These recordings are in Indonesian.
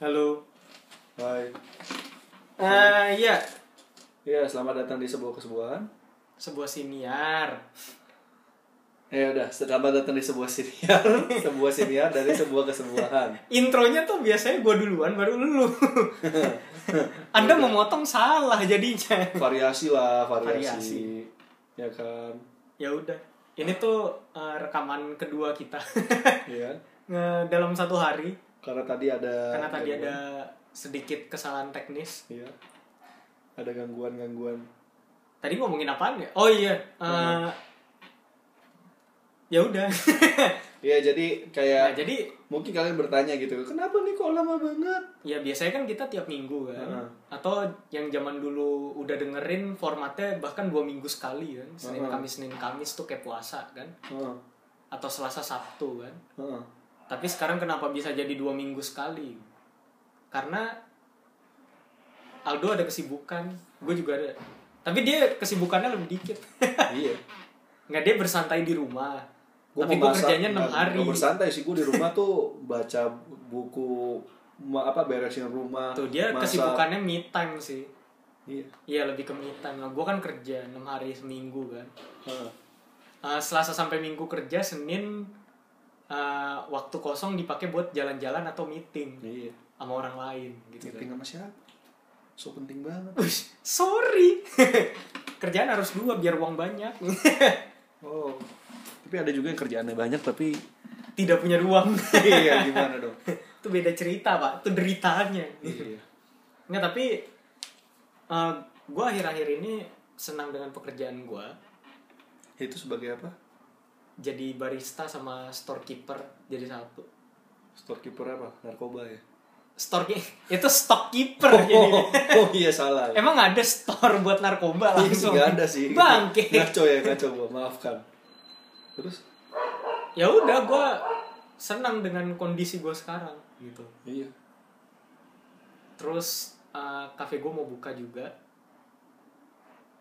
Halo. Hai. Ah iya, Ya, selamat datang di sebuah kesebuahan. sebuah siniar. Ya udah, selamat datang di sebuah siniar, sebuah siniar dari sebuah kesebuahan. Intronya tuh biasanya gue duluan baru lu. Anda memotong salah jadinya. Variasi lah, variasi. Variasi. Ya kan? Ya udah. Ini tuh eh, rekaman kedua kita. Iya. Dalam satu hari Karena tadi ada karena tadi gangguan. ada sedikit kesalahan teknis. Iya. Ada gangguan-gangguan. Tadi ngomongin apaan ya? Oh iya. eh, ya udah. Iya, jadi kayak nah, jadi mungkin kalian bertanya gitu, kenapa nih kok lama banget? ya biasanya kan kita tiap minggu kan Heeh. atau yang zaman dulu udah dengerin formatnya bahkan dua minggu sekali kan senin Heeh. kamis senin kamis tuh kayak puasa kan Heeh. atau selasa sabtu kan Heeh. Tapi sekarang kenapa bisa jadi dua minggu sekali? Karena Aldo ada kesibukan gue juga ada. Tapi dia kesibukannya lebih dikit. Iya. nggak dia bersantai di rumah. Gua tapi gue kerjanya enam hari. bersantai sih gue di rumah tuh baca buku apa beresin rumah tuh dia masak. kesibukannya me time sih. Iya. Iya lebih ke me time. Nah gue kan kerja enam hari seminggu kan. Uh, Selasa sampai Minggu kerja, Senin uh, waktu kosong dipakai buat jalan-jalan atau meeting iya sama orang lain gitu meeting kan. sama siapa so penting banget Uish, sorry. Kerjaan harus dua biar uang banyak. oh tapi ada juga yang kerjaannya banyak tapi Tidak punya uang. iya gimana dong Itu beda cerita, Pak. Itu deritanya. iya Nggak, tapi uh, gue akhir-akhir ini senang dengan pekerjaan gue. itu sebagai apa Jadi barista sama storekeeper jadi satu. storekeeper apa narkoba ya Store itu stockkeeper oh, jadi. oh iya salah Emang ada store buat narkoba langsung? nggak ada sih Bangke. ngaco ya ngaco gua maafkan terus Ya udah, gue senang dengan kondisi gue sekarang gitu. iya Terus uh, kafe gue mau buka juga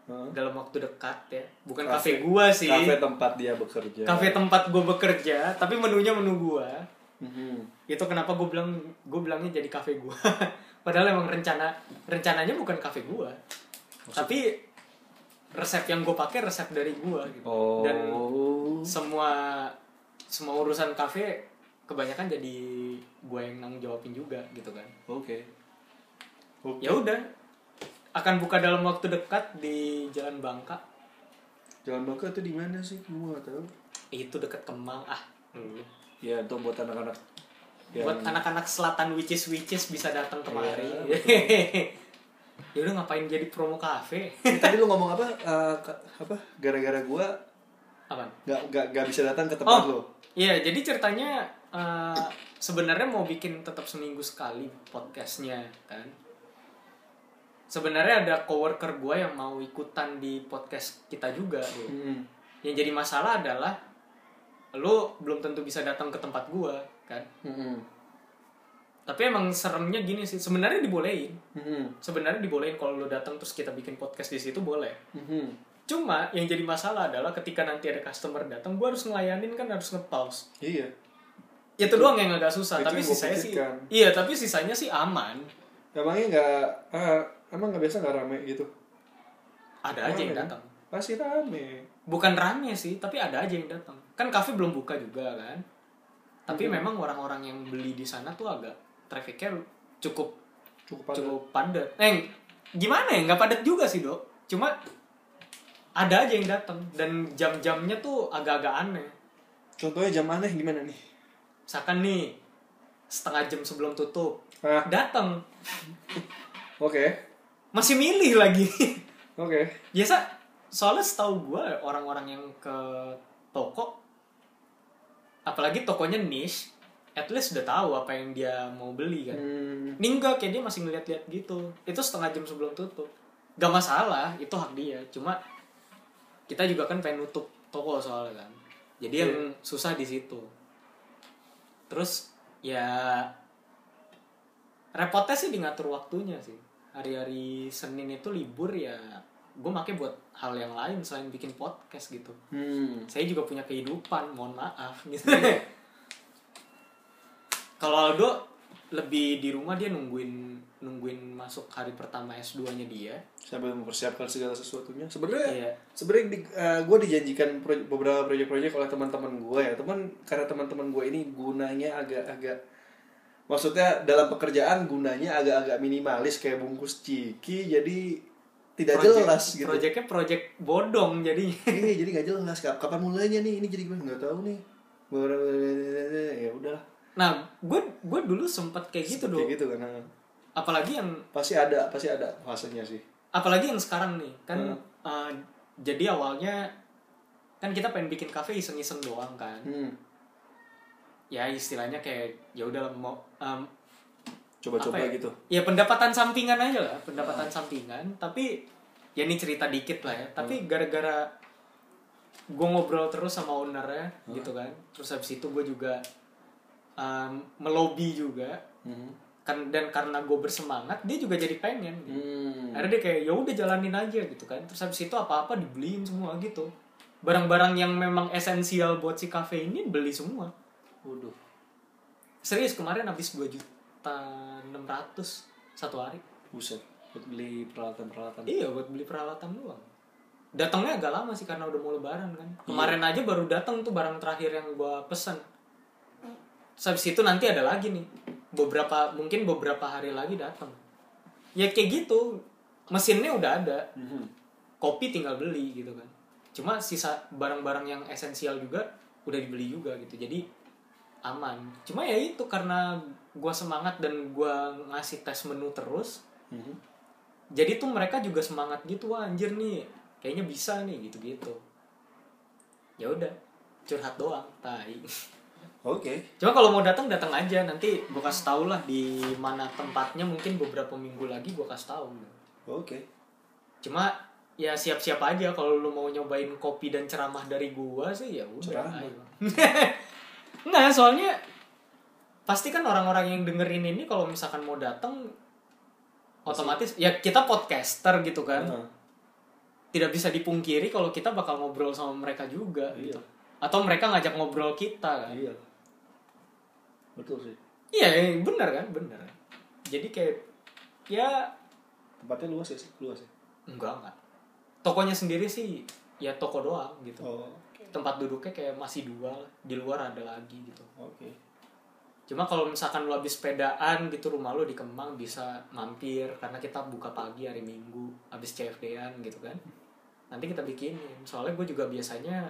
Heeh. dalam waktu dekat ya. Bukan Kafe- kafe, gue sih. kafe tempat dia bekerja Kafe tempat gue bekerja, tapi menunya menu gue. Mhm. Itu kenapa gue bilang gue bilangnya jadi kafe gue. Padahal emang rencana rencananya bukan kafe gue. Tapi resep yang gue pakai resep dari gue gitu. oh Dan semua semua urusan kafe kebanyakan jadi gue yang nanggung jawabin juga gitu kan oke oke ya udah akan buka dalam waktu dekat di Jalan Bangka Jalan Bangka itu di mana sih? Gua nggak tahu. itu dekat Kemang ah Ya, itu buat anak-anak yang buat anak-anak selatan witches witches bisa datang kemari Iya, ya udah ngapain jadi promo kafe Ini tadi lu ngomong apa? Eh, ka- apa? Gara-gara gua apa nggak nggak nggak bisa datang ke tempat lu. oh iya jadi ceritanya eh, sebenarnya mau bikin tetap seminggu sekali podcastnya kan sebenarnya ada coworker gue yang mau ikutan di podcast kita juga Bu. Hmm. yang jadi masalah adalah lu belum tentu bisa datang ke tempat gua kan Hmm. tapi emang seremnya gini sih sebenarnya dibolehin Hmm. sebenarnya dibolehin kalau lu datang terus kita bikin podcast di situ boleh Hmm. cuma yang jadi masalah adalah ketika nanti ada customer datang gua harus ngelayanin kan harus nge-pause Iya. itu doang yang agak susah itu tapi sisanya sih iya tapi sisanya sih aman Emangnya nggak ah, emang nggak biasa nggak rame gitu? ada aja yang Rame. datang Pasti rame. bukan rame sih tapi ada aja yang datang kan kafe belum buka juga kan tapi Hmm. memang orang-orang yang beli di sana tuh agak trafficnya cukup Cukup padat. cukup padat eh gimana ya nggak padat juga sih dok cuma ada aja yang datang dan jam-jamnya tuh agak-agak aneh Contohnya jam aneh gimana nih? misalkan nih setengah jam sebelum tutup Ah, datang oke. Masih milih lagi Oke. biasa soalnya setahu gue orang-orang yang ke toko apalagi tokonya niche at least udah tahu apa yang dia mau beli kan Hmm. Ini enggak, kayak dia masih ngeliat-liat gitu. Itu setengah jam sebelum tutup. Gak masalah, itu hak dia. Cuma kita juga kan pengen nutup toko soalnya kan. Jadi yang susah di situ. Terus ya repotnya sih di ngatur waktunya sih. Hari-hari Senin itu libur ya gue make buat hal yang lain selain bikin podcast gitu. Hmm. Saya juga punya kehidupan, mohon maaf gitu. Kalau Aldo lebih di rumah dia nungguin nungguin masuk hari pertama S2-nya dia. sambil mempersiapkan segala sesuatunya sebenarnya Iya. sebenarnya di, gue dijanjikan pro- beberapa proyek-proyek oleh teman-teman gue ya teman karena teman-teman gue ini gunanya agak-agak maksudnya dalam pekerjaan gunanya agak-agak minimalis kayak bungkus ciki jadi tidak Project- jelas gitu. Projectnya project bodong jadi. iya jadi nggak jelas. Kap- kapan mulainya nih? Ini jadi gue nggak tahu nih. Ya udahlah. Nah, gue gue dulu sempet kayak gitu dong. kayak gitu kan Apalagi yang pasti ada pasti ada fasenya sih. Apalagi yang sekarang nih kan Hmm. eh, jadi awalnya kan kita pengen bikin kafe iseng-iseng doang kan. Hmm. Ya istilahnya kayak ya udah mau em, coba-coba ya? gitu. Ya pendapatan sampingan aja lah pendapatan sampingan. Tapi ya ini cerita dikit lah ya. Tapi gara-gara gue ngobrol terus sama ownernya gitu kan. Terus habis itu gue juga em, melobi juga. Hmm. kan dan karena gue bersemangat dia juga jadi pengen. Gitu. Hmm. akhirnya dia kayak ya udah jalanin aja gitu kan. Terus habis itu apa apa dibeliin semua gitu. Barang-barang yang memang esensial buat si kafe ini beli semua Waduh. serius kemarin habis 2 juta 600 satu hari. Buset. Buat beli peralatan-peralatan. iya buat beli peralatan doang. Datangnya agak lama sih karena udah mau lebaran kan. Kemarin aja baru datang tuh barang terakhir yang gua pesen. Terus habis itu nanti ada lagi nih. Beberapa mungkin beberapa hari lagi datang. Ya kayak gitu. Mesinnya udah ada. Mhm. kopi tinggal beli gitu kan. Cuma sisa barang-barang yang esensial juga udah dibeli juga gitu. Jadi aman cuma ya itu karena gua semangat dan gua ngasih tes menu terus Mhm. jadi tuh mereka juga semangat gitu wah anjir nih kayaknya bisa nih gitu gitu ya udah curhat doang tai Oke. cuma kalau mau datang datang aja nanti gua kasih tau lah di mana tempatnya mungkin beberapa minggu lagi gua kasih tahu Oke. cuma ya siap-siap aja kalau lu mau nyobain kopi dan ceramah dari gua sih ya udah Ceramah? ayo. nggak soalnya pasti kan orang-orang yang dengerin ini kalau misalkan mau datang otomatis ya kita podcaster gitu kan Heeh. tidak bisa dipungkiri kalau kita bakal ngobrol sama mereka juga Iya. gitu atau mereka ngajak ngobrol kita kan Iya. Betul sih. iya benar kan benar jadi kayak ya Tempatnya luas ya sih, luas ya. enggak enggak tokonya sendiri sih ya toko doang gitu Oh. Tempat duduknya kayak masih dua lah. di luar ada lagi gitu. Oke. cuma kalau misalkan lu habis sepedaan gitu rumah lu di Kemang bisa mampir. Karena kita buka pagi hari Minggu habis CFD-an gitu kan. Nanti kita bikinin. Soalnya gue juga biasanya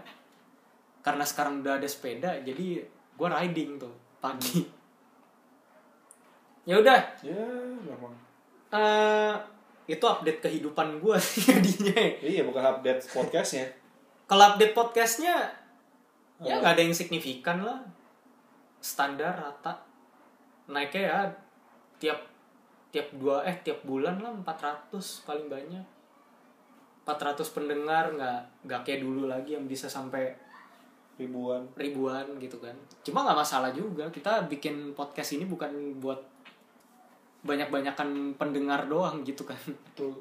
karena sekarang udah ada sepeda jadi gue riding tuh pagi. Ya udah. Ya, eh, itu update kehidupan gue sih jadinya. Iya, bukan update podcastnya. Kalau update podcastnya ya Oh. nggak ada yang signifikan lah standar rata naiknya ya tiap tiap dua eh tiap bulan lah 400 paling banyak 400 pendengar nggak nggak kayak dulu lagi yang bisa sampai Ribuan. ribuan gitu kan cuma nggak masalah juga kita bikin podcast ini bukan buat banyak-banyakan pendengar doang gitu kan Betul.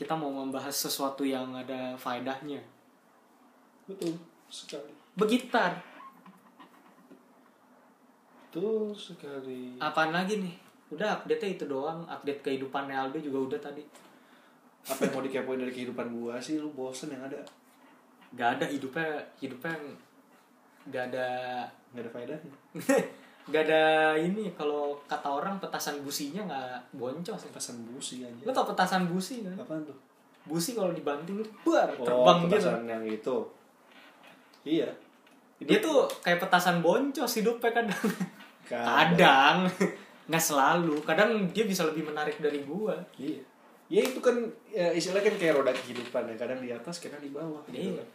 kita mau membahas sesuatu yang ada faedahnya Betul sekali. begitar Betul sekali. apaan lagi nih udah update itu doang update kehidupan Aldo juga udah tadi Apa yang mau dikepoin dari kehidupan gua sih? Lu bosen yang ada. nggak ada hidupnya hidupnya nggak ada Nggak ada faedahnya. nggak ada ini kalau kata orang petasan businya nggak boncos. Petasan busi aja. lo tau petasan busi kan Apaan tuh? busi kalau dibanting itu bar Oh, terbang gitu petasan yang itu. Iya. dia tuh kayak petasan boncos hidupnya kadang Kadang. kadang nggak selalu kadang dia bisa lebih menarik dari gua Iya. Ya itu kan ya, istilahnya kan kayak roda kehidupan ya. Kadang di atas, kadang di bawah. Gitu Iya. kan.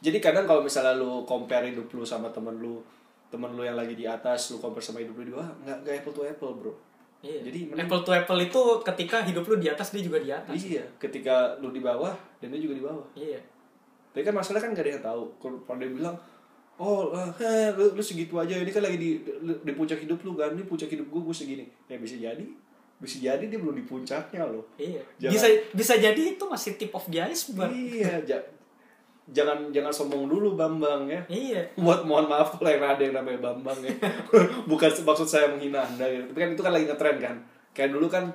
Jadi kadang kalau misalnya lu compare hidup lu sama temen lu, temen lu yang lagi di atas, lu compare sama hidup lu di bawah, nggak nggak apple to apple bro. Iya. Jadi mending- apple to apple itu ketika hidup lu di atas dia juga di atas Iya, ketika lu di bawah dan dia juga di bawah. iya Tapi kan masalah kan gak ada yang tahu. Kalau dia bilang, oh, eh, lu, lu segitu aja. Ini kan lagi di, di puncak hidup lu kan. Ini puncak hidup gue, gue segini. Ya bisa jadi. Bisa jadi dia belum di puncaknya loh. Iya. Jangan- Bisa bisa jadi itu masih tip of the iceberg. Iya, ja- jangan jangan sombong dulu Bambang ya iya buat mohon maaf kalau yang ada yang namanya Bambang ya bukan maksud saya menghina anda gitu tapi kan itu kan lagi ngetren kan kayak dulu kan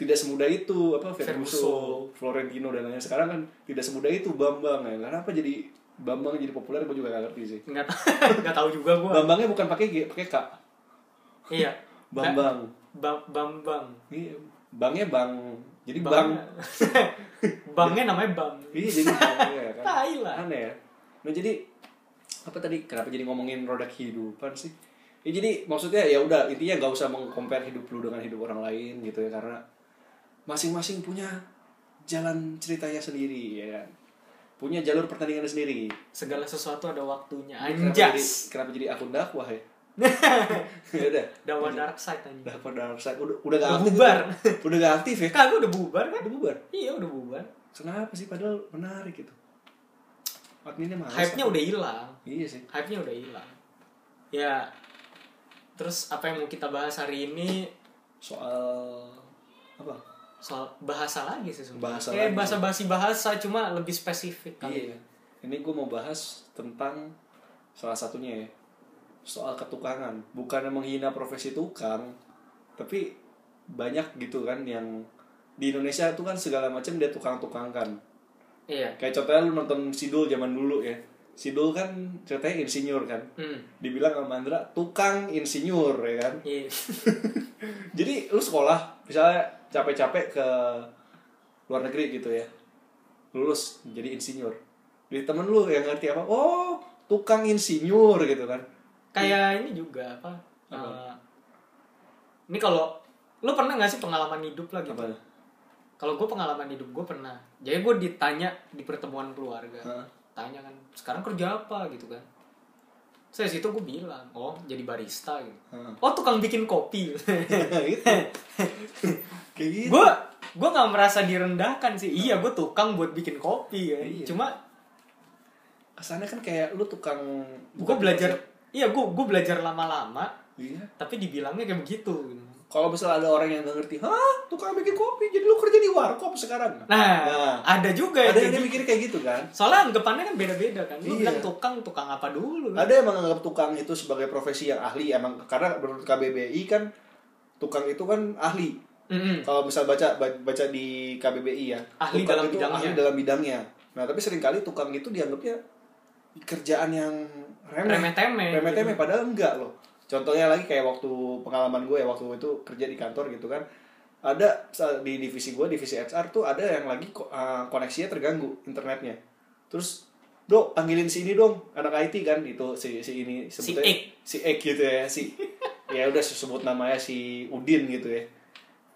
tidak semudah itu apa Ferguson. Florentino dan lain-lain. Sekarang kan tidak semudah itu Bambang ya. Kenapa jadi Bambang jadi populer gue juga gak ngerti sih. Nggak nggak tahu juga gue Bambangnya bukan pakai G pakai K. Iya. Bambang. Bang bambang. Iya bangnya bang. Jadi bang, bang. Bangnya namanya bang. Iya jadi bang ya kan. Tai lah. aneh ya. Nah jadi apa tadi? Kenapa jadi ngomongin roda kehidupan sih? Ya jadi maksudnya ya udah intinya nggak usah mengcompare hidup lu dengan hidup orang lain gitu ya karena masing-masing punya jalan ceritanya sendiri ya kan? Punya jalur pertandingan sendiri. Segala sesuatu ada waktunya. Kenapa jadi, anjas kenapa jadi akun dakwah ya? Ya udah. Dakwah dark side anjing. Dakwah dark side. Udah udah gak Udah aktif bubar. itu. udah gak aktif ya? Kagak udah bubar kan? Udah bubar? Iya udah bubar. Kenapa sih? Padahal menarik gitu. Adminnya malas. Hype nya udah hilang. Iya sih. Hype nya udah hilang. Ya terus apa yang mau kita bahas hari ini? Soal apa soal bahasa lagi sih sebenarnya. Bahasa kayak lagi. bahasa basi bahasa cuma lebih spesifik kali iya. ini gue mau bahas tentang salah satunya ya soal ketukangan. Bukan menghina profesi tukang tapi banyak gitu kan yang di Indonesia itu kan segala macam dia tukang-tukang kan iya. Kayak contohnya lu nonton Sidul zaman dulu ya. Sidul kan ceritanya insinyur kan. Hmm. dibilang sama Mandra tukang insinyur ya kan? Iya. Jadi lu sekolah misalnya capek-capek ke luar negeri gitu ya. Lulus jadi insinyur. Di temen lu yang ngerti apa oh tukang insinyur gitu kan. Kayak ini juga apa, Apa? eh, ini kalau lu pernah nggak sih pengalaman hidup lah gitu? Apa? Kalau gue pengalaman hidup gue pernah. Jadi gue ditanya di pertemuan keluarga. Hah? tanya kan sekarang kerja apa? gitu kan saya situ gue bilang oh jadi barista gitu. Hah. oh tukang bikin kopi. Gitu. Kayak gitu. Gue gue nggak merasa direndahkan sih. Iya gue tukang buat bikin kopi ya. Iya. cuma kesannya kan kayak lu tukang gue belajar iya gue gue belajar lama-lama iya. tapi dibilangnya kayak begitu kalau misalnya ada orang yang gak ngerti hah tukang bikin kopi jadi lu kerja di warkop sekarang nah, Nah. ada juga yang ada kayak yang gitu. mikir kayak gitu kan soalnya anggapannya kan beda-beda kan lu Iya. bilang tukang tukang apa dulu kan? ada yang menganggap tukang itu sebagai profesi yang ahli emang karena menurut KBBI kan tukang itu kan ahli Mm-mm. kalau misal baca baca di KBBI ya Ahli tukang dalam itu bidangnya. ahli dalam bidangnya nah tapi sering kali tukang itu dianggapnya kerjaan yang remeh remeh-temeh remeh-temeh gitu. padahal enggak loh contohnya lagi kayak waktu pengalaman gue ya waktu itu kerja di kantor gitu kan ada di divisi gue divisi HR tuh ada yang lagi uh, koneksinya terganggu internetnya terus dok panggilin si ini dong anak IT kan itu si si ini Si sebutnya Ek. si Ek gitu ya si ya udah sebut namanya si Udin gitu ya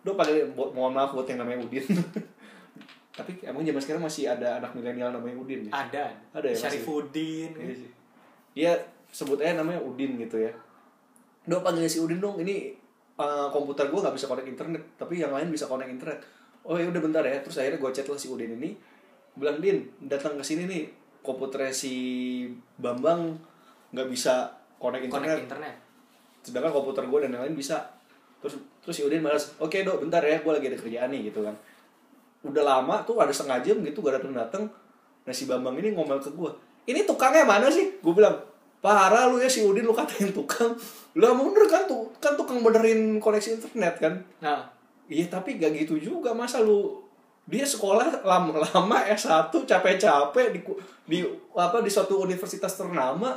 dok panggilin mohon maaf buat yang namanya Udin tapi emang zaman sekarang masih ada anak milenial namanya Udin ya ada Ada ya, masih? Syarifuddin Iya sih. Dia sebut aja namanya Udin gitu ya. Dok panggil si Udin dong, ini uh, komputer gue nggak bisa connect internet, tapi yang lain bisa connect internet. Oh ya udah bentar ya, terus akhirnya gue chat lah si Udin ini, bilang Din datang ke sini nih, komputernya si Bambang nggak bisa connect internet, connect internet sedangkan komputer gue dan yang lain bisa. Terus terus si Udin malas, oke dok bentar ya, gue lagi ada kerjaan nih gitu kan. Udah lama tuh ada setengah jam gitu gak datang datang. Nah si Bambang ini ngomel ke gue, ini tukangnya mana sih? Gue bilang, parah lu ya si Udin lu katain tukang. Lu emang bener kan tuh kan tukang benerin koneksi internet kan? nah. Iya tapi gak gitu juga. Masa lu dia sekolah lama lama S1 capek-capek di di apa di suatu universitas ternama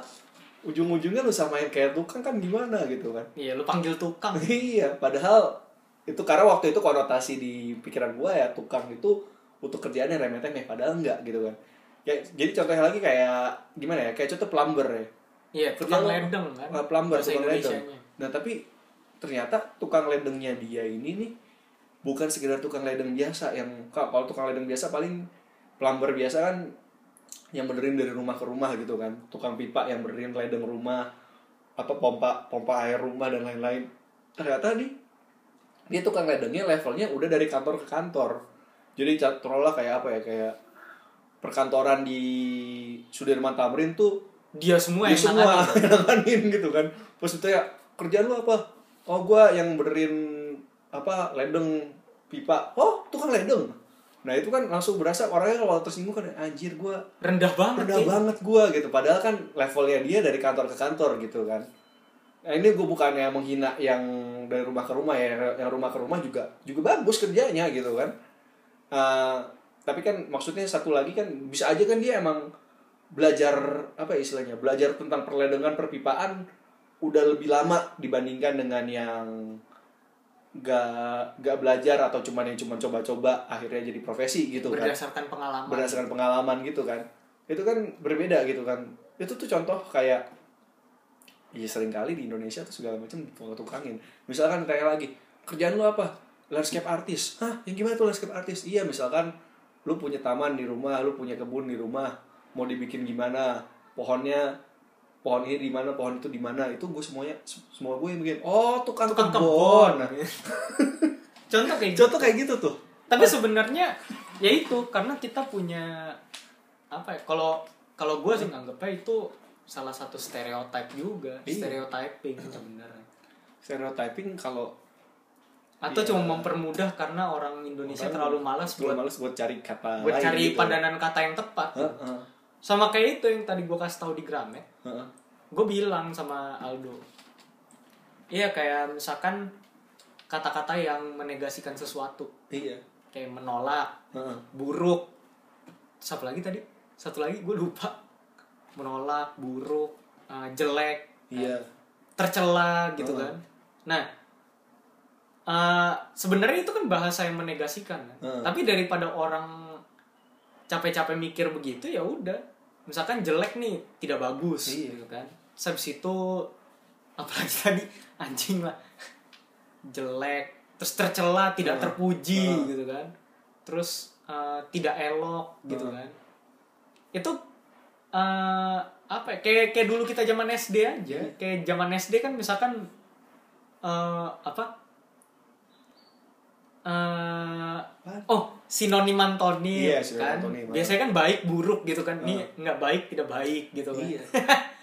ujung-ujungnya lu samain kayak tukang kan gimana gitu kan? Iya lu panggil tukang. Iya padahal itu karena waktu itu konotasi di pikiran gua ya tukang itu untuk kerjaannya remeh-temeh padahal enggak gitu kan. Ya jadi contohnya lagi kayak gimana ya kayak contoh plumber ya iya tukang ledeng kan? uh, plumber tukang ledeng. Nah tapi ternyata tukang ledengnya dia ini nih bukan sekedar tukang ledeng biasa yang ka- kalau tukang ledeng biasa paling plumber biasa kan yang benerin dari rumah ke rumah gitu kan. Tukang pipa yang benerin ledeng rumah apa pompa pompa air rumah dan lain-lain. Ternyata nih dia tukang ledengnya levelnya udah dari kantor ke kantor. Jadi lah kayak apa ya kayak perkantoran di Sudirman Tamrin tuh dia semua dia yang semua nanganin. gitu kan. Terus itu ya kerjaan lu apa? Oh gua yang benerin apa ledeng pipa. Oh tukang ledeng? Nah itu kan langsung berasa orangnya kalau tersinggung kan anjir gue rendah banget rendah ya. banget gue gitu. Padahal kan levelnya dia dari kantor ke kantor gitu kan. Nah, ini gue bukannya menghina yang dari rumah ke rumah ya yang rumah ke rumah juga juga bagus kerjanya gitu kan. Eh, tapi kan maksudnya satu lagi kan bisa aja kan dia emang belajar apa ya istilahnya belajar tentang perledengan perpipaan udah lebih lama dibandingkan dengan yang gak gak belajar atau cuman yang cuma coba-coba akhirnya jadi profesi gitu kan. Berdasarkan pengalaman. Berdasarkan pengalaman gitu kan. Itu kan berbeda gitu kan. Itu tuh contoh kayak ya sering kali di Indonesia tuh segala macam tukang-tukangin misalkan kayak lagi kerjaan lu apa? Landscape artist hah? Yang gimana tuh landscape artist iya misalkan lu punya taman di rumah lu punya kebun di rumah mau dibikin gimana pohonnya pohon ini di mana pohon itu di mana itu gue semuanya semua gue yang bikin oh tukang, tukang kebun. kebun. Contoh kayak gitu. Contoh kayak gitu tuh. Tapi sebenarnya ya itu karena kita punya apa ya kalau kalau gue sih nganggapnya itu salah satu stereotip juga Iya. stereotyping sebenarnya. Stereotyping kalau atau Iya. cuma mempermudah karena orang Indonesia Orang terlalu malas buat males buat cari kata buat lain cari gitu. padanan kata yang tepat. Heeh, sama kayak itu yang tadi gue kasih tahu di Gramet heeh. gue bilang sama Aldo iya kayak misalkan kata-kata yang menegasikan sesuatu iya kayak menolak Heeh. buruk satu lagi tadi satu lagi gue lupa menolak buruk eh, jelek iya tercela gitu Heeh. kan nah eh, sebenarnya itu kan bahasa yang menegasikan kan? Heeh. tapi daripada orang capek-capek mikir begitu ya udah misalkan jelek nih tidak bagus Iya. gitu kan Terus habis itu apalagi tadi anjing lah jelek terus tercela tidak Heeh. terpuji Heeh. gitu kan terus eh, tidak elok gitu Heeh. kan itu eh apa ya, kayak kayak dulu kita zaman SD aja Iya. kayak zaman SD kan misalkan eh apa eh Apaan? oh sinonim antonim Iya, sinonim kan? antonim, biasanya kan baik buruk gitu kan. Ini Heeh. nggak baik tidak baik gitu kan. Iya.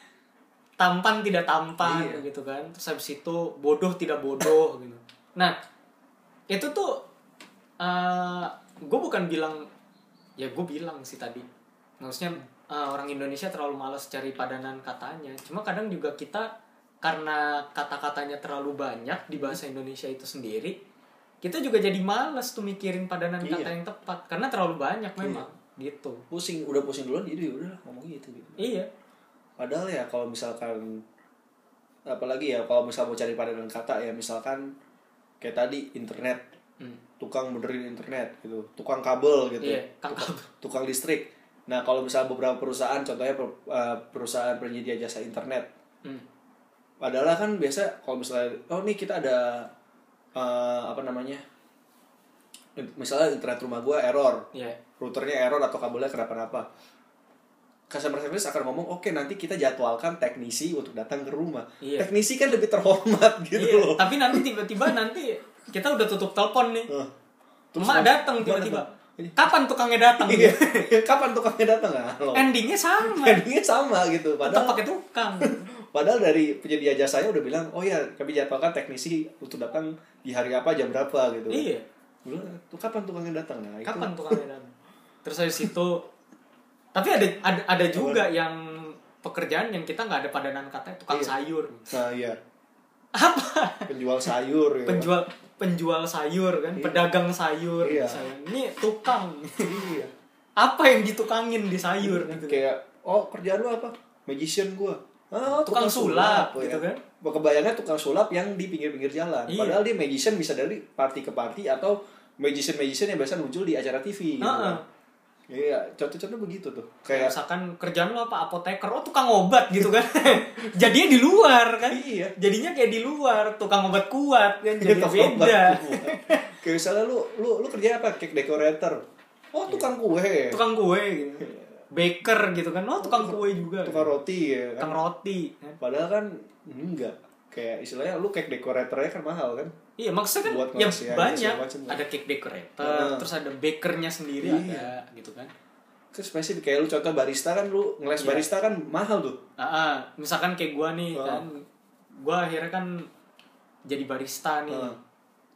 tampan tidak tampan Iya. gitu kan. Terus habis itu bodoh tidak bodoh gitu. Nah itu tuh gue bukan bilang ya gue bilang sih tadi. Maksudnya eh, orang Indonesia terlalu malas cari padanan katanya. Cuma kadang juga kita karena kata-katanya terlalu banyak di bahasa Indonesia itu sendiri kita juga jadi malas tuh mikirin padanan Iya. kata yang tepat karena terlalu banyak memang gitu. Pusing udah pusing duluan jadi udah ngomong gitu gitu. Iya. Padahal ya kalau misalkan apalagi ya kalau misal mau cari padanan kata ya misalkan kayak tadi internet. Hmm. tukang benerin internet gitu. Tukang kabel gitu. Iya, kang tukang, tukang listrik. Nah kalau misal beberapa perusahaan contohnya per- eh, perusahaan penyedia jasa internet. Hmm. padahal kan biasa kalau misalnya oh nih kita ada eh, apa namanya misalnya internet rumah gua error iya routernya error atau kabelnya kenapa-napa customer service akan ngomong oke nanti kita jadwalkan teknisi untuk datang ke rumah Iya. teknisi kan lebih terhormat gitu iya, loh tapi nanti tiba-tiba nanti kita udah tutup telepon nih. Eh, Emak datang tiba-tiba. datang. Kapan tukangnya datang? Iya. kapan tukangnya datang ah Endingnya sama. endingnya sama gitu padahal pakai tukang. Padahal dari penyedia jasanya udah bilang oh ya kami jadwalkan teknisi untuk datang di hari apa jam berapa gitu iya. Gua bilang, tuh kapan tukangnya datang nah itu Kapan tukangnya datang? Terus habis itu tapi ada ada ada juga yang pekerjaan yang kita nggak ada padanan kata tukang Iya. sayur. nah iya Apa? penjual sayur ya. Penjual penjual sayur kan, Iya. pedagang sayur Iya. misalnya. Ini tukang. iya Apa yang ditukangin di sayur gitu. kayak oh kerjaan lu apa magician gua ah, Tukang sulap, oh, gitu ya. kan. kebayangnya tukang sulap yang di pinggir-pinggir jalan Iya. padahal dia magician bisa dari party ke party atau magician magician yang biasa muncul di acara TV gitu Heeh. kan. iya contoh-contoh begitu tuh Kayak misalkan kerjaan lo apa apoteker, oh tukang obat gitu kan. Jadinya di luar kan. iya Jadinya kayak di luar, tukang obat kuat kan jadi Tukang obat beda. kayak misalnya lu lu lu kerja apa cake decorator oh tukang kue Tukang kue gitu. Baker gitu kan. Oh tukang kue juga. tukang roti ya kan Tukang roti. kan. padahal kan enggak kayak istilahnya lu cake decoratornya kan mahal kan Iya maksudnya kan Buat ya banyak. macem kan. Ada cake decorator, Heeh. terus ada bakernya sendiri Iya. ada gitu kan. Terus spesifik kayak lu contoh barista kan lu ngeles Iya. barista kan mahal tuh. Ah, misalkan kayak gua nih kan. Gua akhirnya kan jadi barista nih.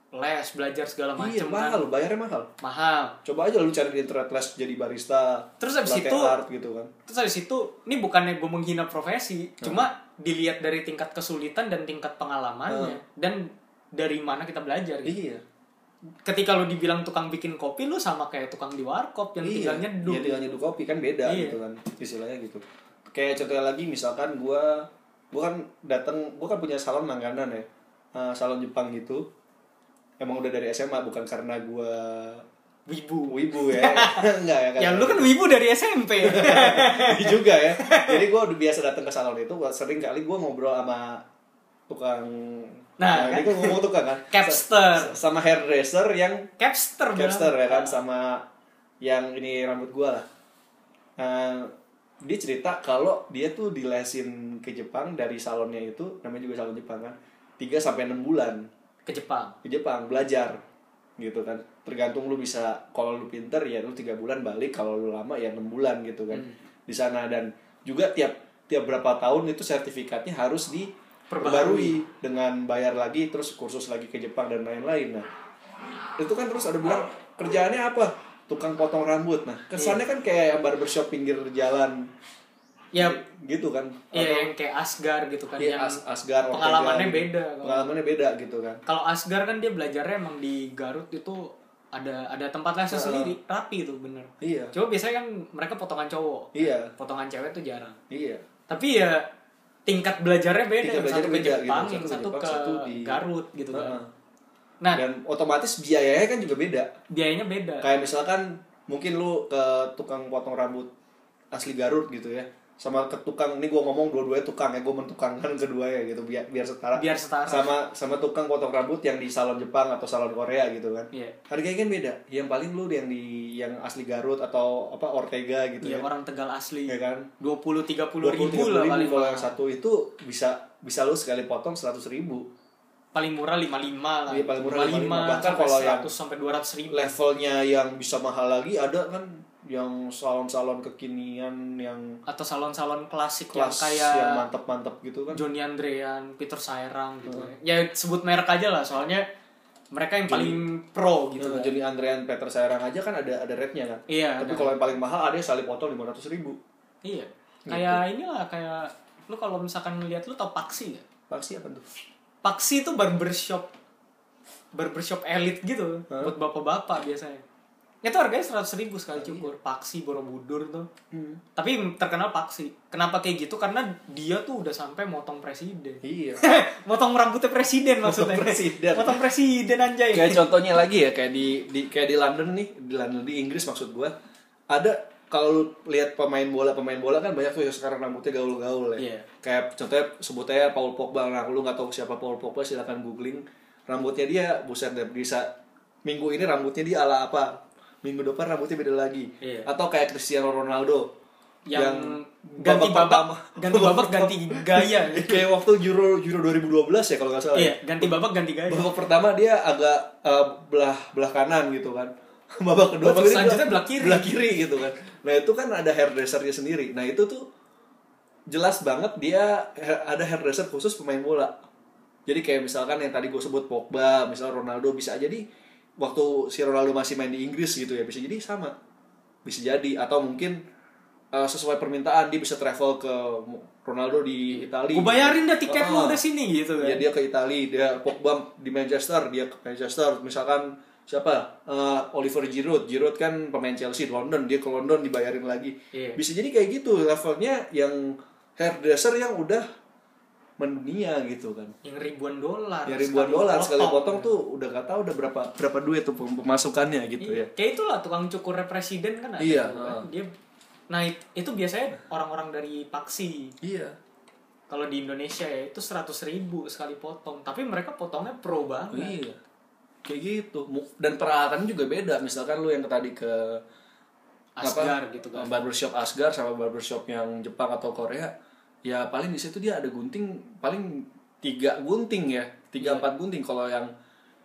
Les belajar segala iya macam mahal kan bayarnya mahal mahal coba aja lu cari di internet les jadi barista Terus latte itu- art gitu kan terus habis itu ini bukannya gue menghina profesi cuma dilihat dari tingkat kesulitan dan tingkat pengalamannya dan dari mana kita belajar gitu. iya ketika lu dibilang tukang bikin kopi lu sama kayak tukang di warkop yang tinggal nyeduh Iya, tinggal nyeduh kopi kan beda Iya. gitu kan istilahnya gitu. Kayak contohnya lagi misalkan gua gua kan datang gua kan punya salon langganan ya. Eh, salon Jepang gitu. Emang udah dari SMA bukan karena gua wibu wibu ya. Enggak ya kan. ya lu kan wibu dari SMP Iya juga ya. Jadi gua udah biasa datang ke salon itu gua sering kali gua ngobrol sama tukang Nah, ini gua ngomong tukang kan. capster Sama hairdresser yang capster capster ya bilang. kan sama yang ini rambut gua lah. Nah, dia cerita kalau dia tuh dilesin ke Jepang dari salonnya itu namanya juga salon Jepang kan 3 sampai 6 bulan ke Jepang. Ke Jepang belajar gitu kan. Tergantung lu bisa kalau lu pinter ya lu tiga bulan balik kalau lu lama ya enam bulan gitu kan di sana. Dan juga tiap tiap berapa tahun itu sertifikatnya harus diperbarui dengan bayar lagi terus kursus lagi ke Jepang dan lain-lain. Nah itu kan terus ada bilang kerjaannya apa? Tukang potong rambut. Nah kesannya kan kayak barbershop pinggir jalan ya. Gitu kan. Iya yang kayak Asgar gitu kan Iya, yang As- Asgar Ortega pengalamannya gitu. beda. pengalamannya beda gitu kan. Kalau Asgar kan dia belajarnya emang di Garut itu ada ada tempat lesnya sendiri rapi tuh bener. Iya. Coba biasanya kan mereka potongan cowok. Iya. Potongan cewek tuh jarang. Iya. Tapi ya tingkat belajarnya beda. Tingkat yang satu belajarnya ke beda, Jepang gitu. yang Satu ke satu Jepang, ke satu di- Garut gitu kan. Heeh. nah. Dan otomatis biayanya kan juga beda. Biayanya beda. Kayak misalkan mungkin lu ke tukang potong rambut asli Garut gitu ya sama ke tukang ini gua ngomong dua-duanya tukang ya gua mentukangkan keduanya gitu biar biar setara. Biar setara. Sama sama tukang potong rambut yang di salon Jepang atau salon Korea gitu kan. Iya. harganya kan beda yang paling lu yang di yang asli Garut atau apa Ortega gitu Iya, ya. orang Tegal asli. Ya kan? 20 30 20 ribu, ribu lah paling kalau yang satu itu bisa bisa lu sekali potong 100 ribu. Paling murah 55 lah. Iya, paling murah 55. Bahkan kalau yang 100 sampai 200 ribu. levelnya yang bisa mahal lagi ada kan yang salon-salon kekinian yang atau salon-salon klasik yang kayak yang mantep-mantep gitu kan Johnny Andrean, Peter Sairang gitu ya. Ya sebut merek aja lah soalnya mereka yang paling pro gitu. Nah, kan. Johnny Andrean Peter Sairang aja kan ada ada rate-nya kan Iya. tapi kalau yang paling mahal ada yang sekali potong 500 ribu Iya. Gitu. Kayak inilah kayak lu kalau misalkan lihat lu tau Paksi ya? pasti apa tuh Paksi itu barbershop barbershop elit gitu Hah? buat bapak-bapak biasanya. Itu harganya seratus ribu sekali cukur. Paksi Borobudur tuh. Tapi terkenal Paksi. Kenapa kayak gitu? Karena dia tuh udah sampai motong presiden. iya motong rambutnya presiden maksudnya. presiden. Motong presiden anjay. kayak contohnya lagi ya kayak di, di kayak di London nih di London di Inggris maksud gua ada kalau lu lihat pemain bola pemain bola kan banyak tuh yang sekarang rambutnya gaul-gaul ya Iya. kayak contohnya sebutnya Paul Pogba nah lu nggak tahu siapa Paul Pogba silakan googling rambutnya dia buset deh bisa minggu ini rambutnya dia ala apa minggu depan rambutnya beda lagi Iya. atau kayak Cristiano Ronaldo yang, ganti babak, pertama. ganti babak ganti gaya. kayak waktu Euro Euro 2012 ya kalau nggak salah ya. iya, ganti babak ganti gaya. babak pertama dia agak eh, belah belah kanan gitu kan babak kedua Babak selanjutnya belah kiri. belah kiri gitu kan nah itu kan ada hairdressernya sendiri nah itu tuh jelas banget dia ada hairdresser khusus pemain bola jadi kayak misalkan yang tadi gue sebut Pogba misal Ronaldo bisa jadi waktu si Ronaldo masih main di Inggris gitu ya bisa jadi sama bisa jadi atau mungkin eh, sesuai permintaan dia bisa travel ke Ronaldo di Italia Gue bayarin dah tiket Ah. lu udah sini gitu kan. Ya dia ke Italia, dia Pogba di Manchester, dia ke Manchester. Misalkan siapa? Eh, Oliver Giroud. Giroud kan pemain Chelsea di London, dia ke London dibayarin lagi. Iya. Bisa jadi kayak gitu levelnya yang hairdresser yang udah mendunia gitu kan. Yang ribuan dolar. Ya ribuan dolar sekali potong tuh udah gak tahu udah berapa berapa duit tuh pem- pemasukannya gitu Iya. ya. Kayak itulah tukang cukur presiden kan ada Iya, tuh kan. Dia Nah, it- itu biasanya orang-orang dari Paksi. Iya. Kalau di Indonesia ya itu 100 ribu sekali potong. Tapi mereka potongnya pro banget. Iya. Kayak gitu. Dan peralatannya juga beda. Misalkan lu yang tadi ke Asgar apa, gitu kan. barbershop Asgar sama barbershop yang Jepang atau Korea ya paling di situ dia ada gunting paling tiga gunting ya tiga Iya. empat gunting kalau yang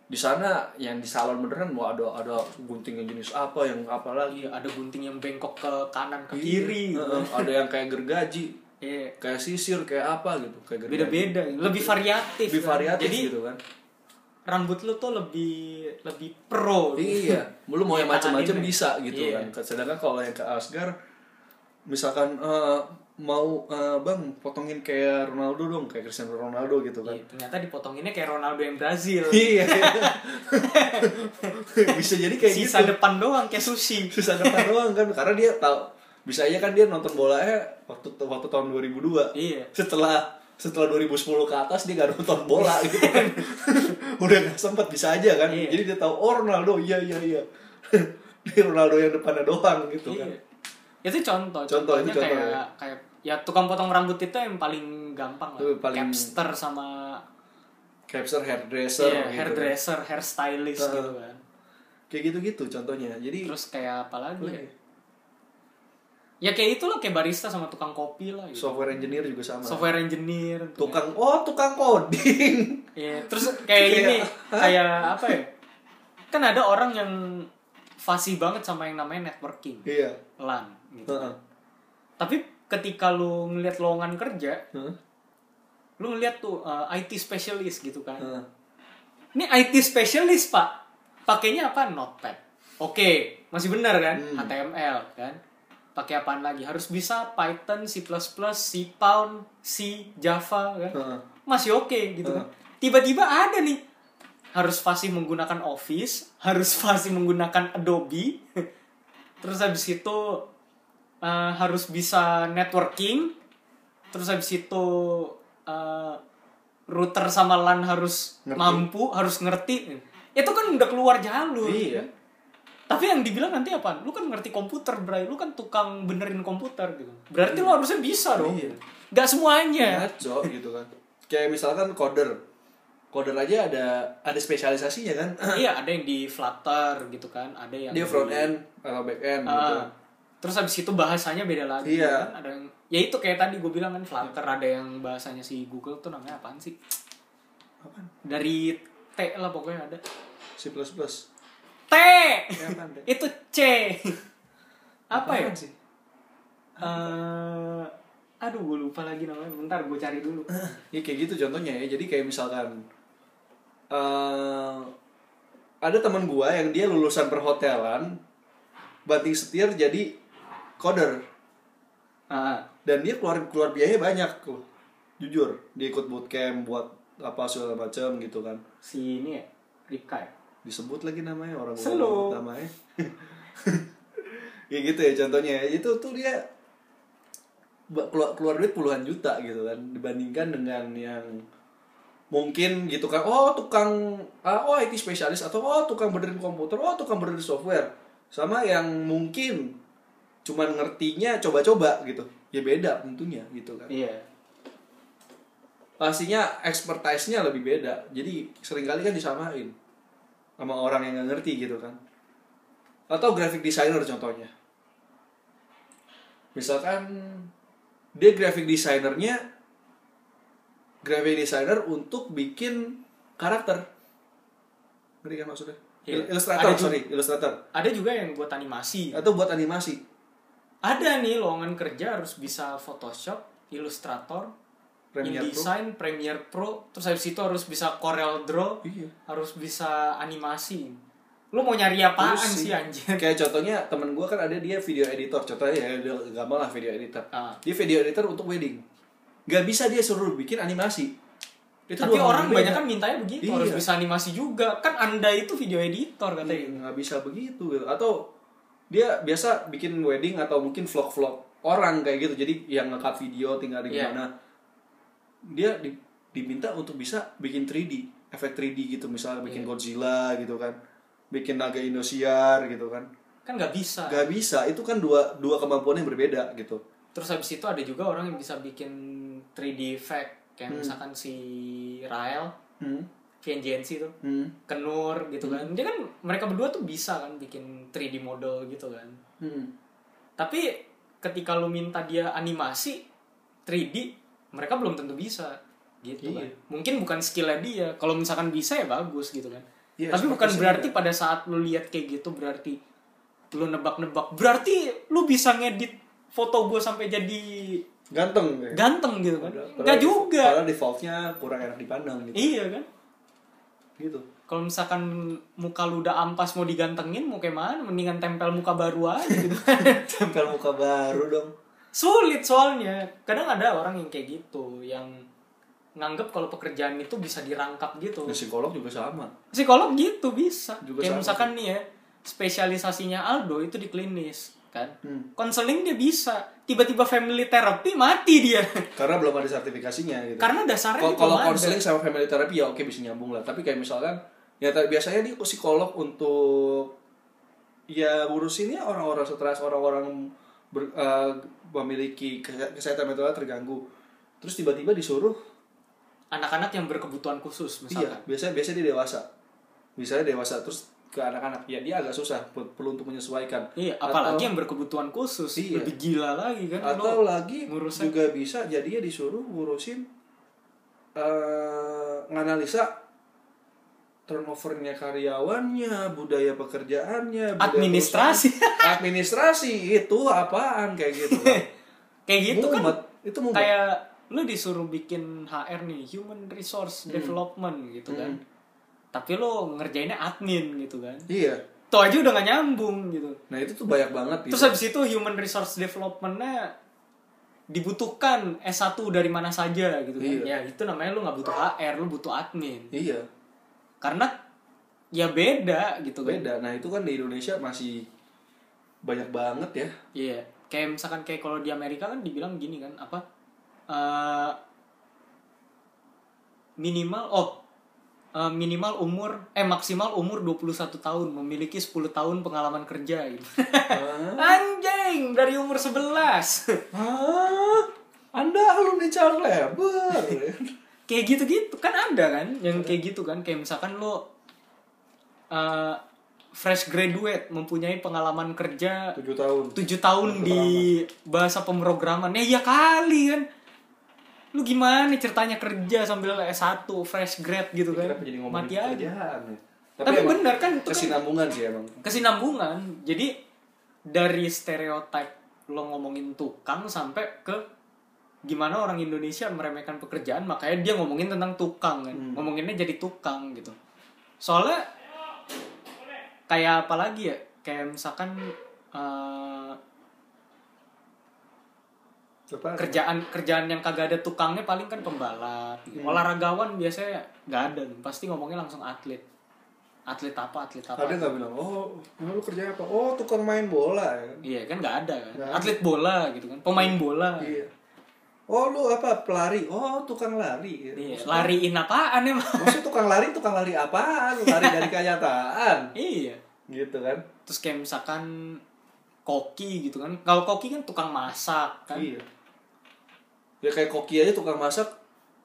di sana yang di salon beneran wah ada ada gunting yang jenis apa yang apa lagi Iya, ada gunting yang bengkok ke kanan ke Iya. kiri. gitu. Heeh, ada yang kayak gergaji Iya. kayak sisir kayak apa gitu kayak gergaji. Beda-beda, lebih variatif. lebih kan. variatif Jadi gitu kan rambut lu tuh lebih lebih pro iya lu mau yang macam-macam bisa gitu Iya. kan sedangkan kalau yang ke Asgar misalkan eh, mau eh, bang potongin kayak Ronaldo dong kayak Cristiano Ronaldo gitu kan. Iya, ternyata dipotonginnya kayak Ronaldo yang Brazil. Iya. Bisa jadi kayak sisa gitu. depan doang kayak sushi. Sisa depan doang kan karena dia tahu bisa aja kan dia nonton bolanya waktu waktu tahun 2002 iya. Setelah setelah 2010 ke atas dia gak nonton bola gitu kan. Udah gak sempat bisa aja kan. Iya. jadi dia tahu oh Ronaldo iya iya iya. Ini Ronaldo yang depannya doang gitu kan. Iya. Itu contoh Contoh, itu contohnya contoh, kayak ya. kayak ya tukang potong rambut itu yang paling gampang lah paling- capster sama capture hairdresser iya, gitu hairdresser hairstylist Heeh. gitu kan kayak gitu-gitu contohnya jadi terus kayak apa lagi ya? Iya. ya kayak itu loh kayak barista sama tukang kopi lah gitu. software engineer juga sama software engineer tukang oh tukang coding Iya, terus kayak Kayak- ini kayak apa ya? Kan ada orang yang fasih banget sama yang namanya networking, iya LAN gitu. Heeh. Tapi ketika lu ngeliat lowongan kerja, Heeh. lu ngeliat tuh uh, IT specialist gitu kan. Heeh. Ini IT specialist, Pak. Pakainya apa? Notepad. Oke, masih benar kan? Hmm. HTML kan? Pakai apaan lagi? Harus bisa Python, C++, C Pound, C, Java kan? Heeh. masih oke gitu kan. Tiba-tiba ada nih harus fasih menggunakan Office, harus fasih menggunakan Adobe, terus habis itu eh, harus bisa networking, terus habis itu eh, router sama LAN harus Ngerti. mampu, harus ngerti. Itu kan udah keluar jalur. iya Tapi yang dibilang nanti apa? Lu kan ngerti komputer, Bray. Lu kan tukang benerin komputer gitu. Berarti lu harusnya bisa dong. Iya. Gak semuanya. ngaco gitu kan kayak misalkan coder coder aja ada ada spesialisasinya kan iya ada yang di Flutter gitu kan ada yang dia di- front end atau back end gitu Ah, terus habis itu bahasanya beda lagi Iya. kan? Ada yang ya itu kayak tadi gue bilang kan Flutter ada yang bahasanya si Google tuh namanya apaan sih? Apaan? dari T lah pokoknya ada. C++ T! Ya, apaan, T? itu C. Apa ya? Apaan sih? Eh, aduh gue lupa lagi namanya. Bentar gue cari dulu. Ya kayak gitu contohnya ya. Jadi kayak misalkan eh ada teman gua yang dia lulusan perhotelan banting setir jadi coder ah. Dan dia keluar keluar biaya banyak tuh. Jujur dia ikut bootcamp buat apa segala macam gitu kan. Si ini ya Ripka ya? disebut lagi namanya orang Selo. namanya. Ya gitu ya contohnya. Itu tuh dia keluar keluar duit puluhan juta gitu kan. Dibandingkan dengan yang mungkin gitu kan. Oh tukang ah, oh IT spesialis atau oh tukang benerin komputer oh tukang benerin software. Sama yang mungkin cuman ngertinya coba-coba gitu. Ya beda tentunya gitu kan. Iya. Pastinya expertise-nya lebih beda. Jadi sering kali kan disamain sama orang yang nggak ngerti gitu kan. Atau graphic designer contohnya. Misalkan dia graphic designernya graphic designer untuk bikin karakter. Ngerti kan maksudnya. Il- Illustrator Ada juga- sorry Illustrator. ada juga yang buat animasi. Atau buat animasi ada nih lowongan kerja harus bisa Photoshop Illustrator Premiere Pro InDesign, Premiere Pro, terus habis itu harus bisa Corel Draw, iya harus bisa animasi. Lu mau nyari apaan Pusing. sih anjir? Kayak contohnya temen gue kan ada dia video editor Contohnya ya gampang lah video editor Ah. Dia video editor untuk wedding Gak bisa dia suruh bikin animasi itu Tapi orang banyak kan mintanya begitu, Iya. harus bisa animasi juga. Kan Anda itu video editor Iya, katanya. nggak bisa begitu gitu. Atau dia biasa bikin wedding atau mungkin vlog-vlog orang kayak gitu. Jadi yang nge-cut video tinggal di Iya. mana. Dia di- diminta untuk bisa bikin 3D Efek 3D gitu. Misalnya bikin Iya. Godzilla gitu kan. Bikin naga Indosiar gitu kan. Kan nggak bisa. Gak bisa, itu kan dua dua kemampuan yang berbeda gitu. Terus habis itu ada juga orang yang bisa bikin 3D effect. Kayak misalkan si Rael, hmm. VNGNC tuh. Hmm. Kenur gitu kan. Dia kan mereka berdua tuh bisa kan bikin 3D model gitu kan. Hmm. Tapi ketika lu minta dia animasi 3D, mereka belum tentu bisa gitu Iya. kan. Mungkin bukan skillnya dia. Kalau misalkan bisa ya bagus gitu kan. Iya, Tapi bukan berarti pada saat lu lihat kayak gitu berarti lu nebak-nebak. Berarti lu bisa ngedit foto gue sampai jadi Ganteng kayak. ganteng gitu kan. Enggak juga. Padahal defaultnya kurang enak dipandang gitu. Iya kan? Gitu. kalau misalkan muka lu udah ampas mau digantengin mau kayak mana? Mendingan tempel muka baru aja gitu. Tempel muka baru dong. Sulit soalnya. Kadang ada orang yang kayak gitu yang nganggep kalau pekerjaan itu bisa dirangkap gitu. Nah, psikolog juga sama. Psikolog gitu bisa. Juga kayak sama misalkan nih ya spesialisasinya Aldo itu di klinis kan Hmm. konseling dia bisa tiba-tiba family therapy mati dia karena belum ada sertifikasinya gitu karena dasarnya Kalau konseling sama family therapy ya oke bisa nyambung lah. Tapi kayak misalkan ya biasanya dia psikolog untuk ya ngurusinnya orang-orang stres, orang-orang ber- eh, memiliki ke- kesehatan mental terganggu. Terus tiba-tiba disuruh anak-anak yang berkebutuhan khusus iya, misalkan biasanya biasanya dia dewasa. Misalnya dewasa terus ke anak-anak ya dia agak susah per- perlu untuk menyesuaikan. iya Atau- apalagi yang berkebutuhan khusus Iya. lebih gila lagi kan atau Lo lagi ngurusnya- juga bisa jadinya disuruh ngurusin eh nganalisa turnovernya karyawannya, budaya pekerjaannya, budaya Administrasi. administrasi itu apaan kayak gitu kan. kayak gitu kan Mumet. itu mumet. kayak lu disuruh bikin HR nih human resource development gitu kan tapi lu ngerjainnya admin gitu kan Iya. itu aja udah gak nyambung gitu Nah, itu tuh banyak banget gitu. terus habis itu human resource developmentnya dibutuhkan S1 dari mana saja gitu kan Iya. ya itu namanya lu nggak butuh HR lu butuh admin Iya, karena ya beda gitu kan beda. Nah, itu kan di Indonesia masih banyak banget ya. Iya, kayak misalkan kayak kalau di Amerika kan dibilang gini kan, apa? eh, minimal oh eh, minimal umur eh maksimal umur 21 tahun memiliki 10 tahun pengalaman kerja gitu. Anjing, dari umur 11. Hah? Anda alumni Charles kayak gitu-gitu kan ada kan yang kayak gitu kan kayak misalkan lo eh, fresh graduate mempunyai pengalaman kerja 7 tahun. tujuh tahun di bahasa pemrograman ya iya kali kan lu gimana nih ceritanya kerja sambil S1 fresh grad gitu kan Kenapa jadi ngomongin mati aja ya? Tapi emang benar kan, itu kan- kesinambungan sih emang. kesinambungan jadi dari stereotip lo ngomongin tukang sampai ke gimana orang Indonesia meremehkan pekerjaan makanya dia ngomongin tentang tukang kan Hmm. ngomonginnya jadi tukang gitu soalnya kayak apa lagi ya kayak misalkan eh, Apa? kerjaan kerjaan yang kagak ada tukangnya paling kan pembalap. Hmm. olahragawan biasanya nggak ada pasti ngomongnya langsung atlet atlet apa atlet apa Ada nggak bilang, oh, lu kerja apa? Oh, tukang main bola ya. kan? iya kan nggak ada kan ada. atlet bola gitu kan pemain bola Iya. Oh, lu apa? Pelari. Oh, tukang lari. Iya, Maksudnya- lariin apaan emang Maksudnya tukang lari, tukang lari apaan? Lari dari kenyataan. iya Gitu kan? terus kayak misalkan koki gitu kan kalau koki kan tukang masak kan Iya. Ya kayak koki aja tukang masak.